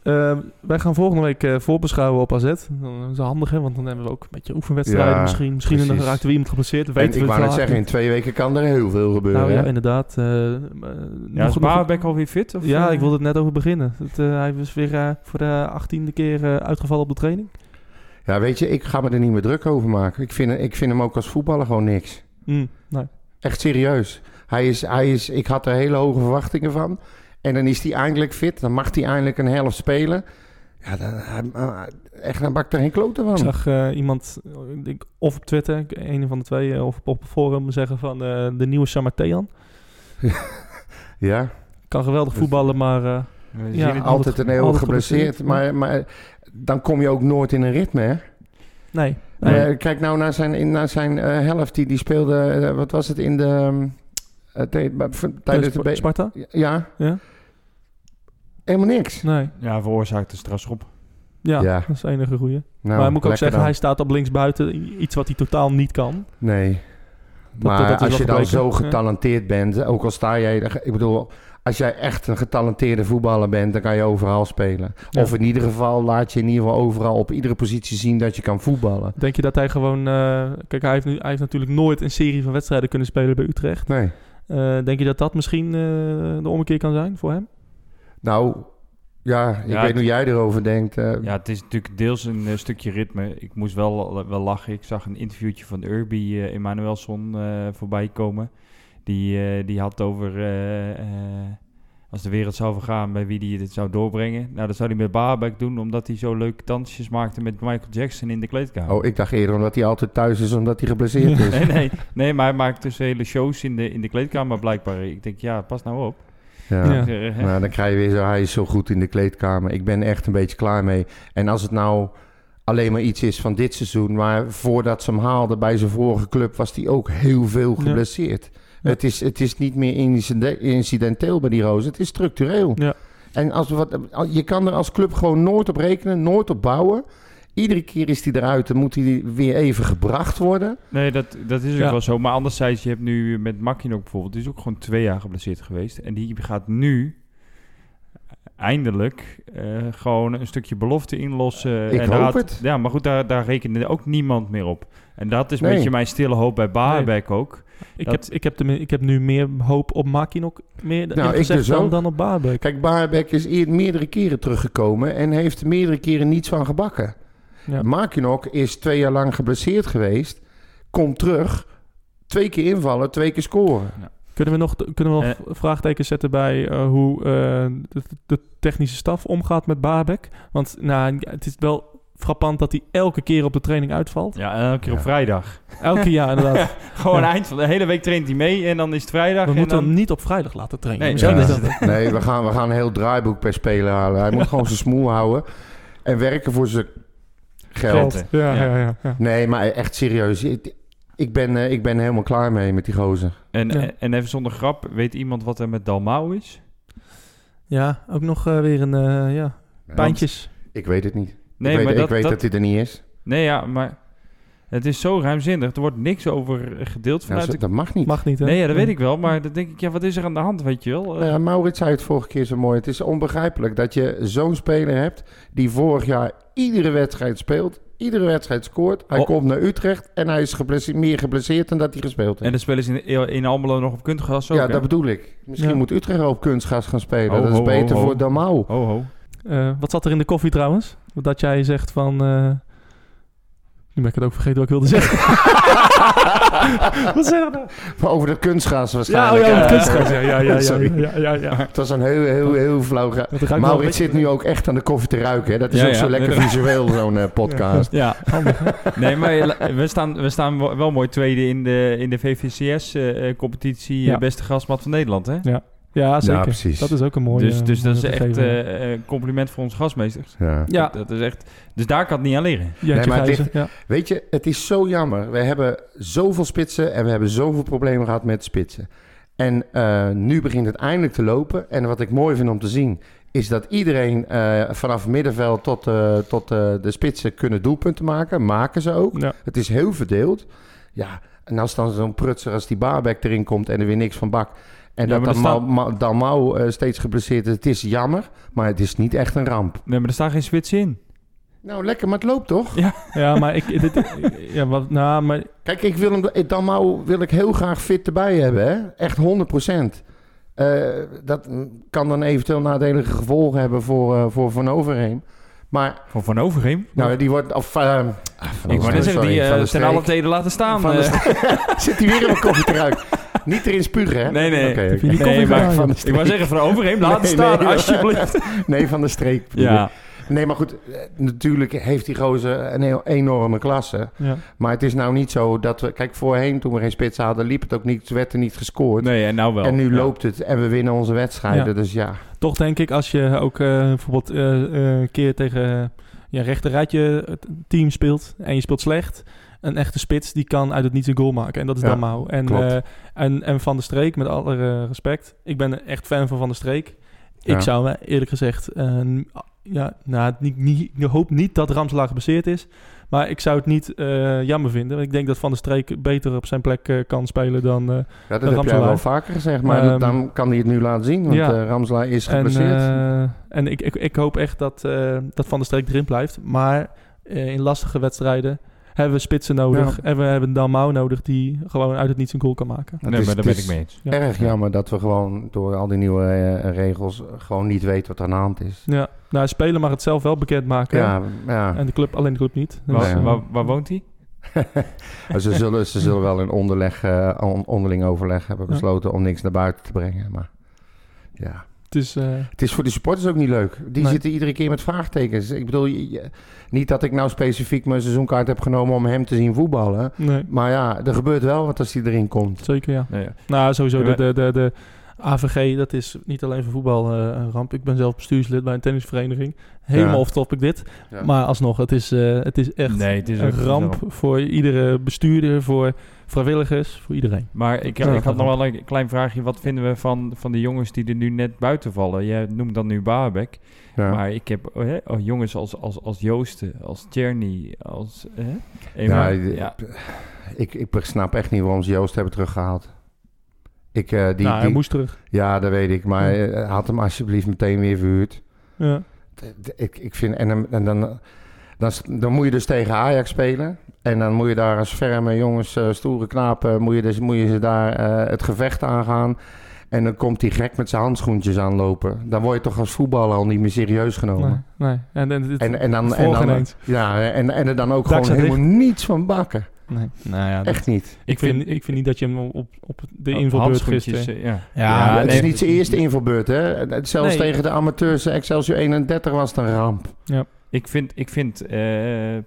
Eh, wij gaan volgende week eh, voorbeschouwen op AZ. Dat is handig, hè? Want dan hebben we ook een beetje oefenwedstrijden Ja, misschien. Misschien dan precies. raakt er weer iemand geblesseerd. En Weten ik we wou net zeggen, in twee weken kan er heel veel gebeuren. Nou ja, hè? inderdaad. eh, eh, Ja, is nog- Baarbek alweer fit? Of, Ja, eh? ik wilde het net over beginnen. Het, eh, hij was weer eh, voor de achttiende keer eh, uitgevallen op de training. Ja, weet je, ik ga me er niet meer druk over maken. Ik vind, ik vind hem ook als voetballer gewoon niks. Mm, nee. Echt serieus. Hij is, hij is, ik had er hele hoge verwachtingen van. En dan is hij eindelijk fit. Dan mag hij eindelijk een helft spelen. Ja, dan, hij- eh, echt, dan bakt er geen kloten van. Ik zag eh, iemand, eh, ik of op Twitter, een van de twee, of op het forum zeggen van eh, de nieuwe Samatean. [laughs] Ja, Kan geweldig Dus- voetballen, maar eh, Ja, altijd een heel geblesseerd. Maar, maar dan kom je ook nooit in een ritme, hè? nee. nee. Kijk nou naar zijn, in- naar zijn eh, helft. Die, die speelde, wat was het, in de... ehm, eh, tijdens de... Sparta? Ja, Ja? Helemaal niks. Nee. Ja, veroorzaakt de strafschop. Ja, Ja. dat is de enige goeie. Nou, maar moet ik ook lekker zeggen, dan. hij staat op linksbuiten. Iets wat hij totaal niet kan. Nee. Maar dat is als wel je dan gebleken. zo Ja. getalenteerd bent, ook al sta jij... Ik bedoel, als jij echt een getalenteerde voetballer bent, dan kan je overal spelen. Ja. Of in ieder geval laat je in ieder geval overal op iedere positie zien dat je kan voetballen. Denk je dat hij gewoon... eh, kijk, hij heeft, nu, hij heeft natuurlijk nooit een serie van wedstrijden kunnen spelen bij Utrecht. Nee. Eh, denk je dat dat misschien eh, de ommekeer kan zijn voor hem? Nou, ja, ik Ja, weet het- hoe jij erover denkt. eh. Ja, het is natuurlijk deels een eh, stukje ritme. Ik moest wel, wel lachen. Ik zag een interviewtje van Urbi uh, Emanuelson eh, voorbij komen. Die, eh, die had over eh, eh, als de wereld zou vergaan bij wie die het zou doorbrengen. Nou, dat zou hij met Baarbek doen, omdat hij zo leuke dansjes maakte met Michael Jackson in de kleedkamer. Oh, ik dacht eerder omdat hij altijd thuis is omdat hij geblesseerd [laughs] is. Nee, nee, nee, maar hij maakt dus hele shows in de, in de kleedkamer blijkbaar. Ik denk, ja, pas nou op. Ja. Nou, dan krijg je weer zo, hij is zo goed in de kleedkamer. Ik ben echt een beetje klaar mee. En als het nou alleen maar iets is van dit seizoen, maar voordat ze hem haalden bij zijn vorige club, was hij ook heel veel geblesseerd. Ja. Het, is, het is niet meer incide- incidenteel bij die rozen, het is structureel. Ja. En als we wat, je kan er als club gewoon nooit op rekenen, nooit op bouwen. Iedere keer is hij eruit, dan moet hij weer even gebracht worden. Nee, dat, dat is ook Ja. wel zo. Maar anderzijds, je hebt nu met Makkin ook bijvoorbeeld... die is ook gewoon twee jaar geblesseerd geweest. En die gaat nu eindelijk eh, gewoon een stukje belofte inlossen. Ik en hoop had- het. Ja, maar goed, daar, daar rekende ook niemand meer op. En dat is een Nee. beetje mijn stille hoop bij Baarbek ook. Ik, Dat- heb, ik, heb de, ik heb nu meer hoop op Makinok meer Nou, ik dus dan, dan op Baarbek. Kijk, Baarbek is eer, meerdere keren teruggekomen en heeft meerdere keren niets van gebakken. Ja. Makinok is twee jaar lang geblesseerd geweest, komt terug, twee keer invallen, twee keer scoren. Kunnen we nog, kunnen we nog Eh. vraagtekens zetten bij eh, hoe eh, de, de technische staf omgaat met Baarbek? Want nou, ja, het is wel frappant dat hij elke keer op de training uitvalt. Ja, elke keer op Ja. vrijdag. Elke jaar inderdaad. [laughs] Gewoon Ja. eind van de hele week traint hij mee en dan is het vrijdag. We en moeten dan... hem niet op vrijdag laten trainen. Nee, Misschien ja. is dat het. Nee, we gaan, we gaan een heel draaiboek per speler halen. Hij moet [laughs] gewoon zijn smoel houden en werken voor zijn geld. Geld. Ja, Ja. ja, ja. ja. Nee, maar echt serieus. Ik, ik ben, eh, ik ben helemaal klaar mee met die gozer. En, Ja. en, en even zonder grap, weet iemand wat er met Dalmau is? Ja, ook nog eh, weer een eh, ja, pijntjes. Ik weet het niet. Nee, ik weet, maar dat, ik weet dat, dat, hij er niet is. Nee, ja, maar het is zo ruimzinnig. Er wordt niks over gedeeld Ja, vanuit de... dat mag niet. Mag niet, hè? Nee, ja, dat weet ik wel. Maar dan denk ik, ja, wat is er aan de hand, weet je wel? Nou ja, Maurits zei het vorige keer zo mooi. Het is onbegrijpelijk dat je zo'n speler hebt die vorig jaar iedere wedstrijd speelt, iedere wedstrijd scoort. Hij Oh. komt naar Utrecht en hij is geblesse- meer geblesseerd dan dat hij gespeeld heeft. En de spelers in, in Almelo nog op kunstgras ook, ja, hè? dat bedoel ik. Misschien Ja. moet Utrecht op kunstgas gaan spelen. Ho, dat is ho, beter ho, voor Damau. Eh, wat zat er in de koffie trouwens? Dat jij zegt van... eh, Nu ben ik het ook vergeten wat ik wilde zeggen. [laughs] wat zeg je nou? Maar over de kunstgas Ja, waarschijnlijk. oh ja, hè? het kunstgras. Ja, ja, ja, ja, Sorry. ja, ja, ja. Het was een heel, heel, heel flauw... Maurits zit nu ook echt aan de koffie te ruiken. Hè? Dat is Ja, ook ja. zo lekker visueel, zo'n eh, podcast. Ja, Handig, nee, maar we staan, we staan wel mooi tweede in de, in de VVCS-competitie. Ja. eh, beste grasmat van Nederland, hè? Ja. Ja, zeker. precies. Dat is ook een mooie dus dus dat is echt gegeven. eh, een compliment voor onze gastmeesters. Ja. Ja. Dat, dat is echt... Dus daar kan het niet aan liggen. Jantje Nee, maar ja. Weet je, het is zo jammer. We hebben zoveel spitsen en we hebben zoveel problemen gehad met spitsen. En eh, nu begint het eindelijk te lopen. En wat ik mooi vind om te zien, is dat iedereen eh, vanaf middenveld tot, eh, tot eh, de spitsen kunnen doelpunten maken. Maken ze ook. Ja. Het is heel verdeeld. Ja, en als dan zo'n prutser als die Baarbek erin komt en er weer niks van bak. En Ja, dat staat- Dalmau eh, steeds geblesseerd is. Het is jammer, maar het is niet echt een ramp. Nee, maar er staan geen spits in. Nou, lekker, maar het loopt toch? Ja, maar ik... Dit, [laughs] ja, wat, nou, maar... Kijk, ik wil hem, Dalmau wil ik heel graag fit erbij hebben, hè? Echt 100%. Eh, dat kan dan eventueel nadelige gevolgen hebben voor, eh, voor Van Overheem. Maar, Van Van Overheem? nou, die wordt... Of, ah, van ik wou net zeggen, die ten alle tijden laten staan. Van de. [laughs] Zit hij weer in mijn koffie? [laughs] Niet erin spugen, hè? Nee, nee. Je die koffie Nee, maar? Van de ik wou zeggen, Van Overheem, laat Nee, staan, nee. alsjeblieft. [laughs] Nee, van de streek. Ja. Nee, maar goed, eh, natuurlijk heeft die gozer een heel enorme klasse. Ja. Maar het is nou niet zo dat we... Kijk, voorheen toen we geen spits hadden, liep het ook niet, werd er niet gescoord. Nee, en nou wel. En nu Ja. loopt het en we winnen onze wedstrijden. Ja. Dus ja, Toch denk ik, als je ook eh, bijvoorbeeld eh, een keer tegen eh, ja, rechterrijtje het team speelt en je speelt slecht, een echte spits die kan uit het niets een goal maken. En dat is Ja, dan. En, eh, en, en Van der Streek, met alle eh, respect, ik ben echt fan van Van der Streek. Ik Ja. zou me eerlijk gezegd, eh, ja, nou, niet, niet, ik hoop niet dat Ramselaar gebaseerd is. Maar ik zou het niet jammer vinden. Want ik denk dat Van der Streek beter op zijn plek kan spelen dan... Ja, dat heb jij Ramselaar. wel vaker gezegd, maar Ehm, dan kan hij het nu laten zien. Want ja. Ramselaar is En, geblesseerd. eh, en ik, ik, ik hoop echt dat, dat Van der Streek erin blijft. Maar in lastige wedstrijden hebben we spitsen nodig. Ja. En we hebben Dalmau nodig die gewoon uit het niets een goal kan maken. Nee, is- maar daar ben ik is mee eens. Ja. Erg jammer dat we gewoon door al die nieuwe eh, regels gewoon niet weten wat er aan de hand is. Ja, nou, spelen mag het zelf wel bekendmaken. Ja, ja. En de club, alleen de club niet. Dus, Waar, ja. waar, waar woont hij? [laughs] ze, zullen, ze zullen wel in onderleg, eh, on- onderling overleg hebben Ja. besloten om niks naar buiten te brengen. Maar ja, Het is, eh, het is voor de supporters ook niet leuk. Die Nee. zitten iedere keer met vraagtekens. Ik bedoel, je- je- niet dat ik nou specifiek mijn seizoenkaart heb genomen om hem te zien voetballen. nee, Maar ja, er gebeurt wel wat als hij erin komt. zeker ja. Nee, ja. Nou, sowieso de, de, de, de AVG, dat is niet alleen voor voetbal eh, een ramp. Ik ben zelf bestuurslid bij een tennisvereniging. Helemaal Ja. off topic dit. Ja. Maar alsnog, het is, eh, het is echt Nee, het is een ramp zo. voor iedere bestuurder, voor vrijwilligers, voor iedereen. Maar ik, Ja, ik had nog wel. een klein vraagje. Wat vinden we van, van de jongens die er nu net buiten vallen? Jij noemt dan nu Baabek. Ja. Maar ik heb oh, hè, oh, jongens als, als, als Joosten, als Tjerny, als... Hè? Ja. Ik, ik snap echt niet waarom ze Joost hebben teruggehaald. Ik, eh, die, nou, hij die- moest terug. Ja, dat weet ik. Maar Ja. eh, had hem alsjeblieft meteen weer verhuurd. Ja. Ik, ik vind, en, dan- en dan, dan, dan moet je dus tegen Ajax spelen. En dan moet je daar als ferme jongens, eh, stoere knapen, moet je, dus, moet je ze daar eh, het gevecht aangaan. En dan komt die gek met zijn handschoentjes aanlopen. Dan word je toch als voetballer al niet meer serieus genomen. Nee, nee. En, en, dit, En, en dan, en dan, ineens. ja, en, en er dan ook gewoon helemaal niets van bakken. Nee. Nou ja, dat- Echt niet. ik, vind, ik vind niet dat je hem op, op de invalbeurt gisteren... eh, ja. Ja, het nee, is niet zijn eerste invalbeurt, hè? Zelfs Nee. tegen de amateurs Excelsior 31 was het een ramp. Ik vind, ik vind eh,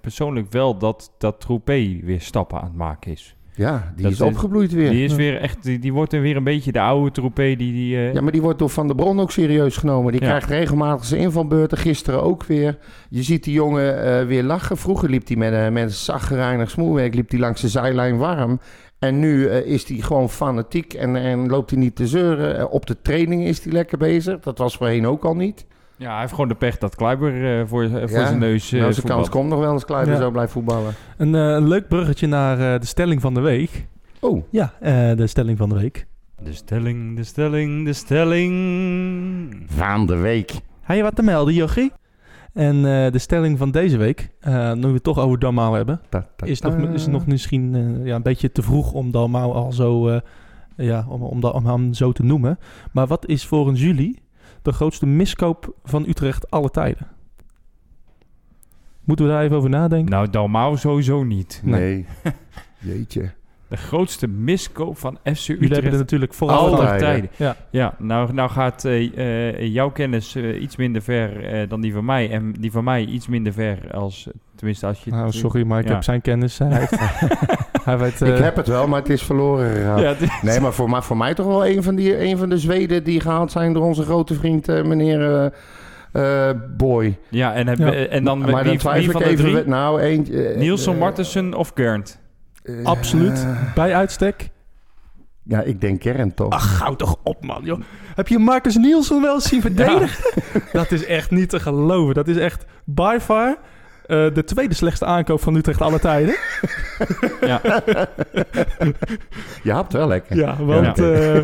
persoonlijk wel dat, dat Troepé weer stappen aan het maken is. Ja, die Dat is opgebloeid weer. Die is weer echt, die, die wordt er weer een beetje de oude Troepé die... die eh, Ja, maar die wordt door Van der Bron ook serieus genomen. Die Ja. krijgt regelmatig zijn invalbeurten. Gisteren ook weer. Je ziet die jongen eh, weer lachen. Vroeger liep hij met, uh, met een zaggerijnig smoelwerk liep hij langs de zijlijn warm. En nu is hij gewoon fanatiek en, en loopt hij niet te zeuren. Op de training is hij lekker bezig. Dat was voorheen ook al niet. Ja, hij heeft gewoon de pech dat Kleiber eh, voor, eh, voor Ja, zijn neus eh nou, zijn kans komt nog wel eens Kluiver Ja. zo blijft voetballen. Een eh, leuk bruggetje naar eh, de stelling van de week. Oh, Ja, eh, de stelling van de week. De stelling, de stelling, de stelling. van de week. Heb je wat te melden, Jochie? En eh, de stelling van deze week, eh, nu we het toch over Dalmau hebben, Ta, ta, is, nog, is het nog misschien eh, ja, een beetje te vroeg om Dalmau al zo, eh, ja, om, om, da- om hem zo te noemen. Maar wat is volgens jullie de grootste miskoop van Utrecht alle tijden? Moeten we daar even over nadenken? Nou, Dalmau sowieso niet. Nee. [laughs] Jeetje. De grootste miskoop van FC Jullie hebben Utrecht natuurlijk vooral alle Altijd. tijden. Ja. Ja, nou, nou gaat eh, eh, jouw kennis eh, iets minder ver eh, dan die van mij. En die van mij iets minder ver als... Tenminste, als je... Nou, sorry, maar ik Ja. heb zijn kennis. [laughs] Hij, heeft, hij weet, ik heb het wel, maar het is verloren gegaan. Ja, het is- Nee, maar voor, mij- voor mij toch wel een van, die, een van de Zweden die gehaald zijn door onze grote vriend eh, meneer eh, eh, Boy. ja, en, heb, Ja. en dan maar wie, dan wie twijfel van ik de even. drie? we- Nou, eentje. Nielsen, Martensen of Gernt? Eh, absoluut bij uitstek. Ja, ik denk Kern toch. Ach, hou toch op, man. Joh. Heb je Marcus Nielsen wel eens zien verdedigen? [laughs] dat is echt niet te geloven. Dat is echt by far eh, de tweede slechtste aankoop van Utrecht alle tijden. [laughs] Ja. Je hapt wel lekker. Ja, want... eh,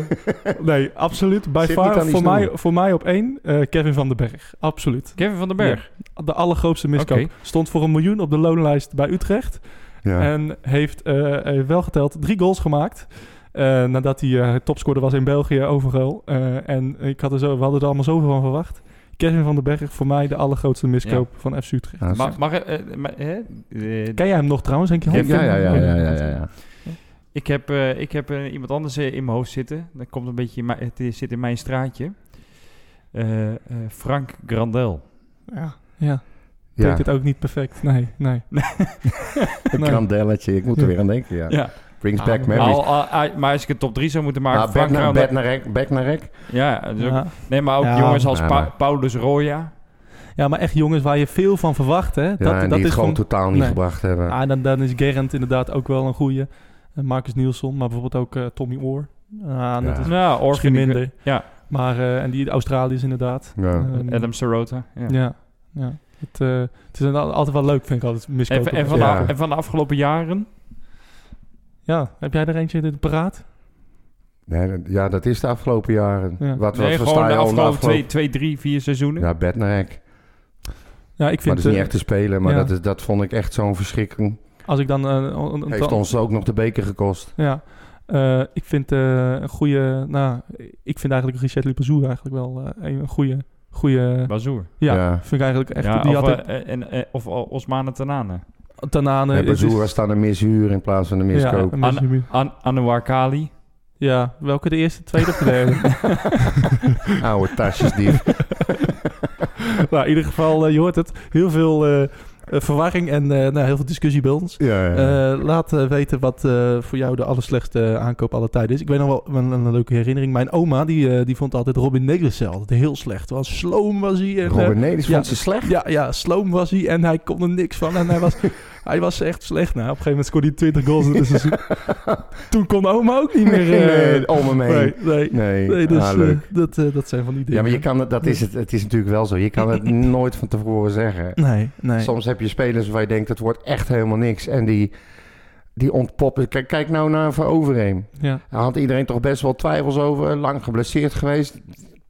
nee, absoluut. By Zit far voor mij, voor mij op één eh, Kevin van den Berg. Absoluut. Kevin van den Berg. De allergrootste miskoop. Stond voor een miljoen op de loonlijst bij Utrecht. Ja. En heeft eh, heeft wel geteld drie goals gemaakt. eh, nadat hij eh, topscorer was in België overal. Eh, en ik had er zo, we hadden er allemaal zoveel van verwacht. Kevin van den Berg, voor mij de allergrootste miskoop van FC Utrecht. Ja, Maar, mag, maar, hè? Ken jij hem nog trouwens? Henk ja, Jan? ja, ja, ja, ja, ja, ja. ik heb, eh, ik heb iemand anders in mijn hoofd zitten. Dat komt een beetje in mijn, het zit in mijn straatje. Eh, eh, Frank Grandel. Ja, ja. Ja, deed het ook niet perfect. Nee, nee. [laughs] [laughs] een Nee. krandelletje. Ik moet er weer aan denken, ja. Ja. Brings Ah, back maar- memories. Al, al- ah, maar als ik een top 3 zou moeten maken, Nou, Frank back, naar, back, naar rek, back naar rek. Ja, dus ook- nee, maar ook Ja. jongens als Ja, Pa- maar- Paulus Roya. ja, maar echt jongens waar je veel van verwacht. Hè? Ja, Dat, en dat die is het gewoon totaal niet nee. gebracht hebben. Ah, dan, dan is Gerrand inderdaad ook wel een goeie. Eh, Marcus Nielsen, maar bijvoorbeeld ook eh, Tommy Oor. Ah, dat Ja. is Nou, misschien minder. Ja, Maar, eh, en die Australiërs inderdaad. Ja. Ehm, Adam Sarota. Ja. Ja. Het, eh, het is een- altijd wel leuk, vind ik altijd, En, miskopen. en, van Ja. de, en van de afgelopen jaren? Ja, heb jij er eentje in paraat? Nee, ja, dat is de afgelopen jaren. Ja. Wat, wat Nee, versta gewoon de in afgelopen twee, twee, drie, vier seizoenen? Ja, Bednarek. Ja, ik Maar vind... dat is niet eh, echt te spelen, maar ja. dat, is, dat vond ik echt zo'n verschrikking. Als ik dan... eh, een- een- Heeft ons ook nog de beker gekost. Ja, Eh, ik vind eh, een goede... Nou, ik vind eigenlijk Richard Lipazou eigenlijk wel eh, een goede... goede Bazoer. ja, Ja. vind ik eigenlijk echt... Ja, die of, had ik- eh, en, eh, of Osmane Tanane. Tanane... Is- Bazoer staan een mishuur in plaats van een miskoop. Ja, An Anouar Kali. ja, welke de eerste, tweede of de derde? [laughs] Oude tasjesdief. [laughs] nou, in ieder geval, eh, je hoort het. Heel veel eh, eh, verwarring en eh, nou, heel veel discussie bij ons. Eh, laat eh, weten wat eh, voor jou de allerslechtste aankoop aller tijden is. Ik weet nog wel een, een leuke herinnering. Mijn oma, die, eh, die vond altijd Robin Nelissen altijd heel slecht. Want sloom was hij. En, eh, Nedis ja. vond ze slecht. ja, ja, sloom was hij en hij kon er niks van. En hij was, [laughs] hij was echt slecht. Nou, op een gegeven moment scoorde hij 20 goals in het [laughs] seizoen. Toen kon oma ook niet meer... nee, om hem heen. nee, nee, Nee, nee, dus, ah, eh, dat, eh, dat zijn van die dingen. Ja, maar je kan het, dat is het, het is natuurlijk wel zo. Je kan het [laughs] nooit van tevoren zeggen. Nee, nee. Soms heb je spelers waar je denkt, het wordt echt helemaal niks. En die, die ontpoppen. Kijk, kijk nou naar Van Overheem. Ja. Daar had iedereen toch best wel twijfels over. Lang geblesseerd geweest.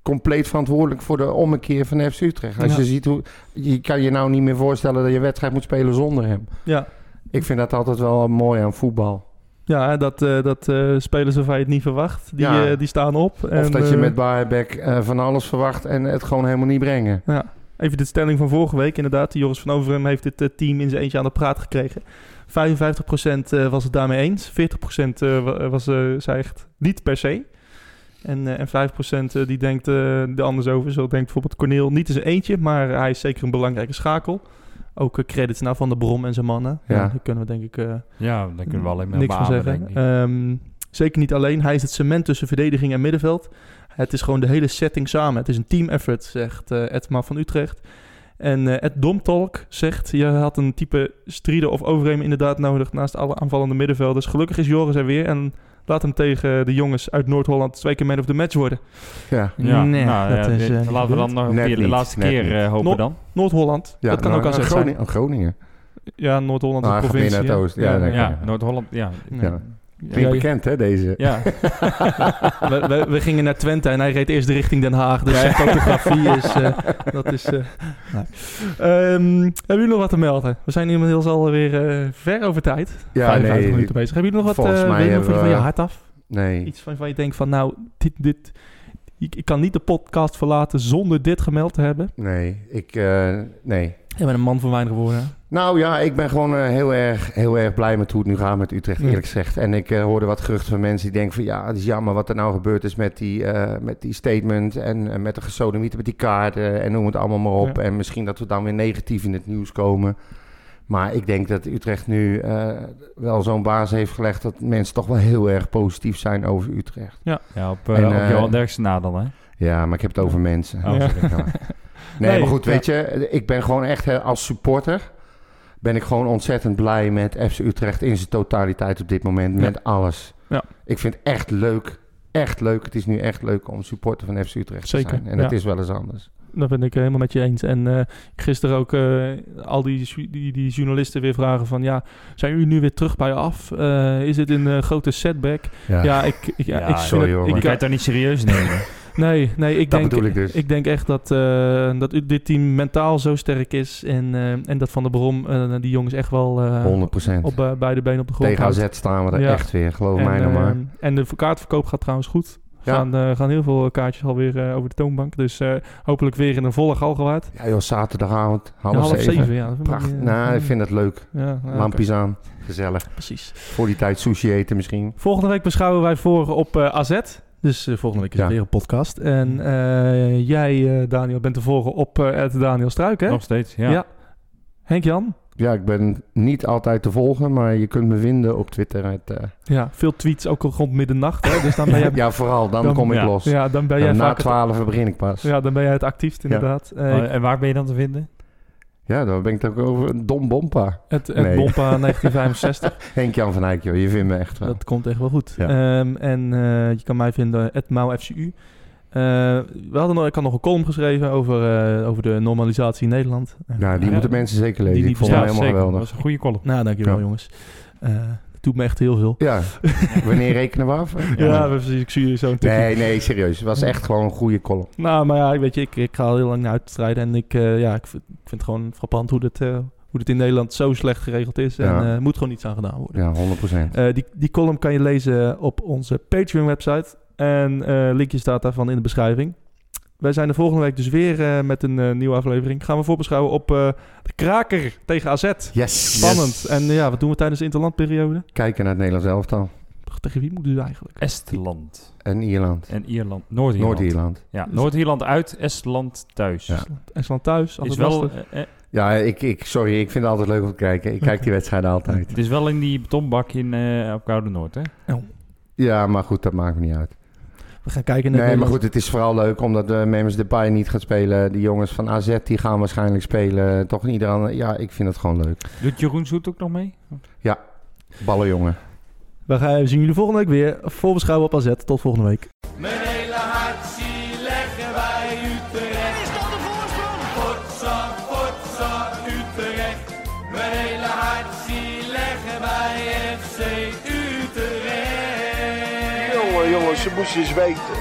Compleet verantwoordelijk voor de ommekeer van FC Utrecht. Als Ja. je ziet hoe... Je kan je nou niet meer voorstellen dat je wedstrijd moet spelen zonder hem. Ja, Ik vind dat altijd wel mooi aan voetbal. ja dat, eh, dat eh, spelers waarvan je het niet verwacht, die, Ja. eh, die staan op. Of En, dat je met Baerbeck van alles verwacht en het gewoon helemaal niet brengen. Ja, even de stelling van vorige week. Inderdaad, Joris van Overhem heeft dit team in zijn eentje aan de praat gekregen. 55% eh, was het daarmee eens. 40% eh, wa- was, zei echt niet per se. En, eh, en 5% eh, die denkt eh er anders over. Zo denkt bijvoorbeeld Corneel niet in zijn eentje, maar hij is zeker een belangrijke schakel. Ook eh, credits naar Van der Brom en zijn mannen. Ja. Ja. daar kunnen we denk ik eh, Ja, daar kunnen we alleen maar niks van zeggen. Ehm, zeker niet alleen. Hij is het cement tussen verdediging en middenveld. Het is gewoon de hele setting samen. Het is een team effort, zegt eh Edma van Utrecht. En eh Ed Domtalk zegt, je had een type Strieder of Overeem inderdaad nodig naast alle aanvallende middenvelders. Gelukkig is Joris er weer en laat hem tegen de jongens uit Noord-Holland twee keer man of the match worden. Ja. Ja, Nee, nou, dat ja, is, eh, laten we dan nog een keer de laatste net keer niet. eh, hopen dan. Noord-Holland, Ja, dat kan nou, ook AZ zijn. Groningen. Groningen. Ja, Noord-Holland is Ah, provincie. naar het hè? oosten. Ja, denk ik. Ja, Noord-Holland, ja. Ja. Ja, ja. bekend, hè, deze? Ja, [laughs] we, we, we gingen naar Twente en hij reed eerst de richting Den Haag. Dus zijn fotografie is... eh, dat is... eh, nee. Ehm, hebben jullie nog wat te melden? We zijn inmiddels alweer eh ver over tijd. Ja, 55 nee, minuten bezig. Hebben jullie nog wat volgens mij hebben van je we- hart af? Nee. Iets van, van je denkt van nou, dit, dit, ik, ik kan niet de podcast verlaten zonder dit gemeld te hebben. Nee, ik... nee. Je bent een man van weinig woorden. Nou ja, ik ben gewoon eh, heel, erg, heel erg blij met hoe het nu gaat met Utrecht, Ja. eerlijk gezegd. En ik eh, hoorde wat geruchten van mensen die denken van... ja, het is jammer wat er nou gebeurd is met die, eh, met die statement... en met de gesodemieten met die kaarten en noem het allemaal maar op. Ja. En misschien dat we dan weer negatief in het nieuws komen. Maar ik denk dat Utrecht nu eh, wel zo'n baas heeft gelegd... dat mensen toch wel heel erg positief zijn over Utrecht. ja op, eh En, op Johan Derksen na dan, hè? Ja, maar ik heb het over mensen. Oh, Ja. Ja. Nee, Nee, maar goed, ja. weet je, ik ben gewoon echt als supporter... ben ik gewoon ontzettend blij met FC Utrecht in zijn totaliteit op dit moment. Ja. Met alles. Ja. Ik vind het echt leuk, echt leuk. Het is nu echt leuk om supporter van FC Utrecht Zeker, te zijn. En ja. het is wel eens anders. Dat ben ik helemaal met je eens. En eh gisteren ook eh, al die, die, die journalisten weer vragen van... ja, zijn jullie nu weer terug bij af? Eh, is het een grote setback? Ja, ik, ik, ja, Ja, ik sorry, het- hoor, maar- kan het toch niet serieus nemen? Nee, nee, ik Dat denk, ik dus. Ik denk echt dat, eh, dat dit team mentaal zo sterk is. En, eh, en dat Van der Brom eh, die jongens echt wel eh, 100%. op beide benen op de grond Tegen. AZ staan we er Ja. echt weer, geloof En, mij nou maar. en de kaartverkoop gaat trouwens goed. Ja. Gaan, gaan heel veel kaartjes alweer eh, over de toonbank. Dus hopelijk weer in een volle Galgenwaard. Ja joh, zaterdagavond, half, Ja, half zeven. zeven, ja. Prachtig. nou, ik vind het leuk. ja. Lampjes aan, gezellig. Precies. Voor die tijd sushi eten misschien. Volgende week beschouwen wij voor op AZ. Dus eh, volgende week is Ja. er weer een podcast. En eh, jij, eh, Daniel, bent te volgen op eh het Daniel Struik, hè? Nog steeds, ja. Henk-Jan? Ja, ik ben niet altijd te volgen, maar je kunt me vinden op Twitter. Uit, eh, Ja, veel tweets ook al rond middernacht. Hè? Dus dan ben [laughs] jij, ja, vooral, dan, Dan- kom ik ja. los. ja, dan ben jij Ja, na vaak het, 12 begin ik pas. Ja, ja, dan ben jij het actiefst inderdaad. Eh, Oh, en waar ben je dan te vinden? Daar ben ik het ook over. Dom Bompa. het het nee. Bompa [laughs] 1965, Henk-Jan van Eyck, joh, je vindt me echt wel. dat komt echt wel goed. Ja. Ehm, en eh, je kan mij vinden, het FCU. Eh, we hadden nog, ik had nog een column geschreven over, eh, over de normalisatie in Nederland. Ja, die Ja. moeten mensen zeker lezen. Die- die ik vond hem ja, helemaal zeker. Dat geweldig. was een goede column. Nou, dankjewel Ja. jongens. Doet me echt heel veel. Ja, [laughs] wanneer rekenen we af? Ja, precies. Ik zie jullie zo een tikje. Nee, nee, serieus. Het was echt gewoon een goede column. Nou, maar ja, weet je, ik, ik ga al heel lang naar uitstrijden. En ik, eh, ja, ik, vind, ik vind het gewoon frappant hoe dit, eh, hoe in Nederland zo slecht geregeld is. En Ja. eh, er moet gewoon iets aan gedaan worden. Ja, 100%. Eh, die, die column kan je lezen op onze Patreon-website. En linkje staat daarvan in de beschrijving. Wij zijn de volgende week dus weer eh, met een eh, nieuwe aflevering. Gaan we voorbeschouwen op eh, de kraker tegen AZ. Yes. Spannend. En ja, wat doen we tijdens de interlandperiode? Kijken naar het Nederlands elftal. Tegen wie moeten we eigenlijk? Estland En Ierland. en Ierland. Noord-Ierland. Noord-Ierland. Ja, Noord-Ierland uit, Estland thuis. Ja. Estland thuis. Is wel, eh, Ja, ik, ik, sorry, ik vind het altijd leuk om te kijken. Ik kijk die wedstrijden altijd. het is wel in die betonbak in, eh, op Koude Noord, hè? Ja, maar goed, dat maakt me niet uit. We gaan kijken naar Nee, maar goed, het is vooral leuk omdat de Memers Depay niet gaat spelen. Die jongens van AZ die gaan waarschijnlijk spelen. Toch niet iedereen. Ja, ik vind het gewoon leuk. Doet Jeroen Zoet ook nog mee? Ballenjongen. We gaan, zien jullie volgende week weer. Voorbeschouwen op AZ. Tot volgende week. Ze moesten eens weten.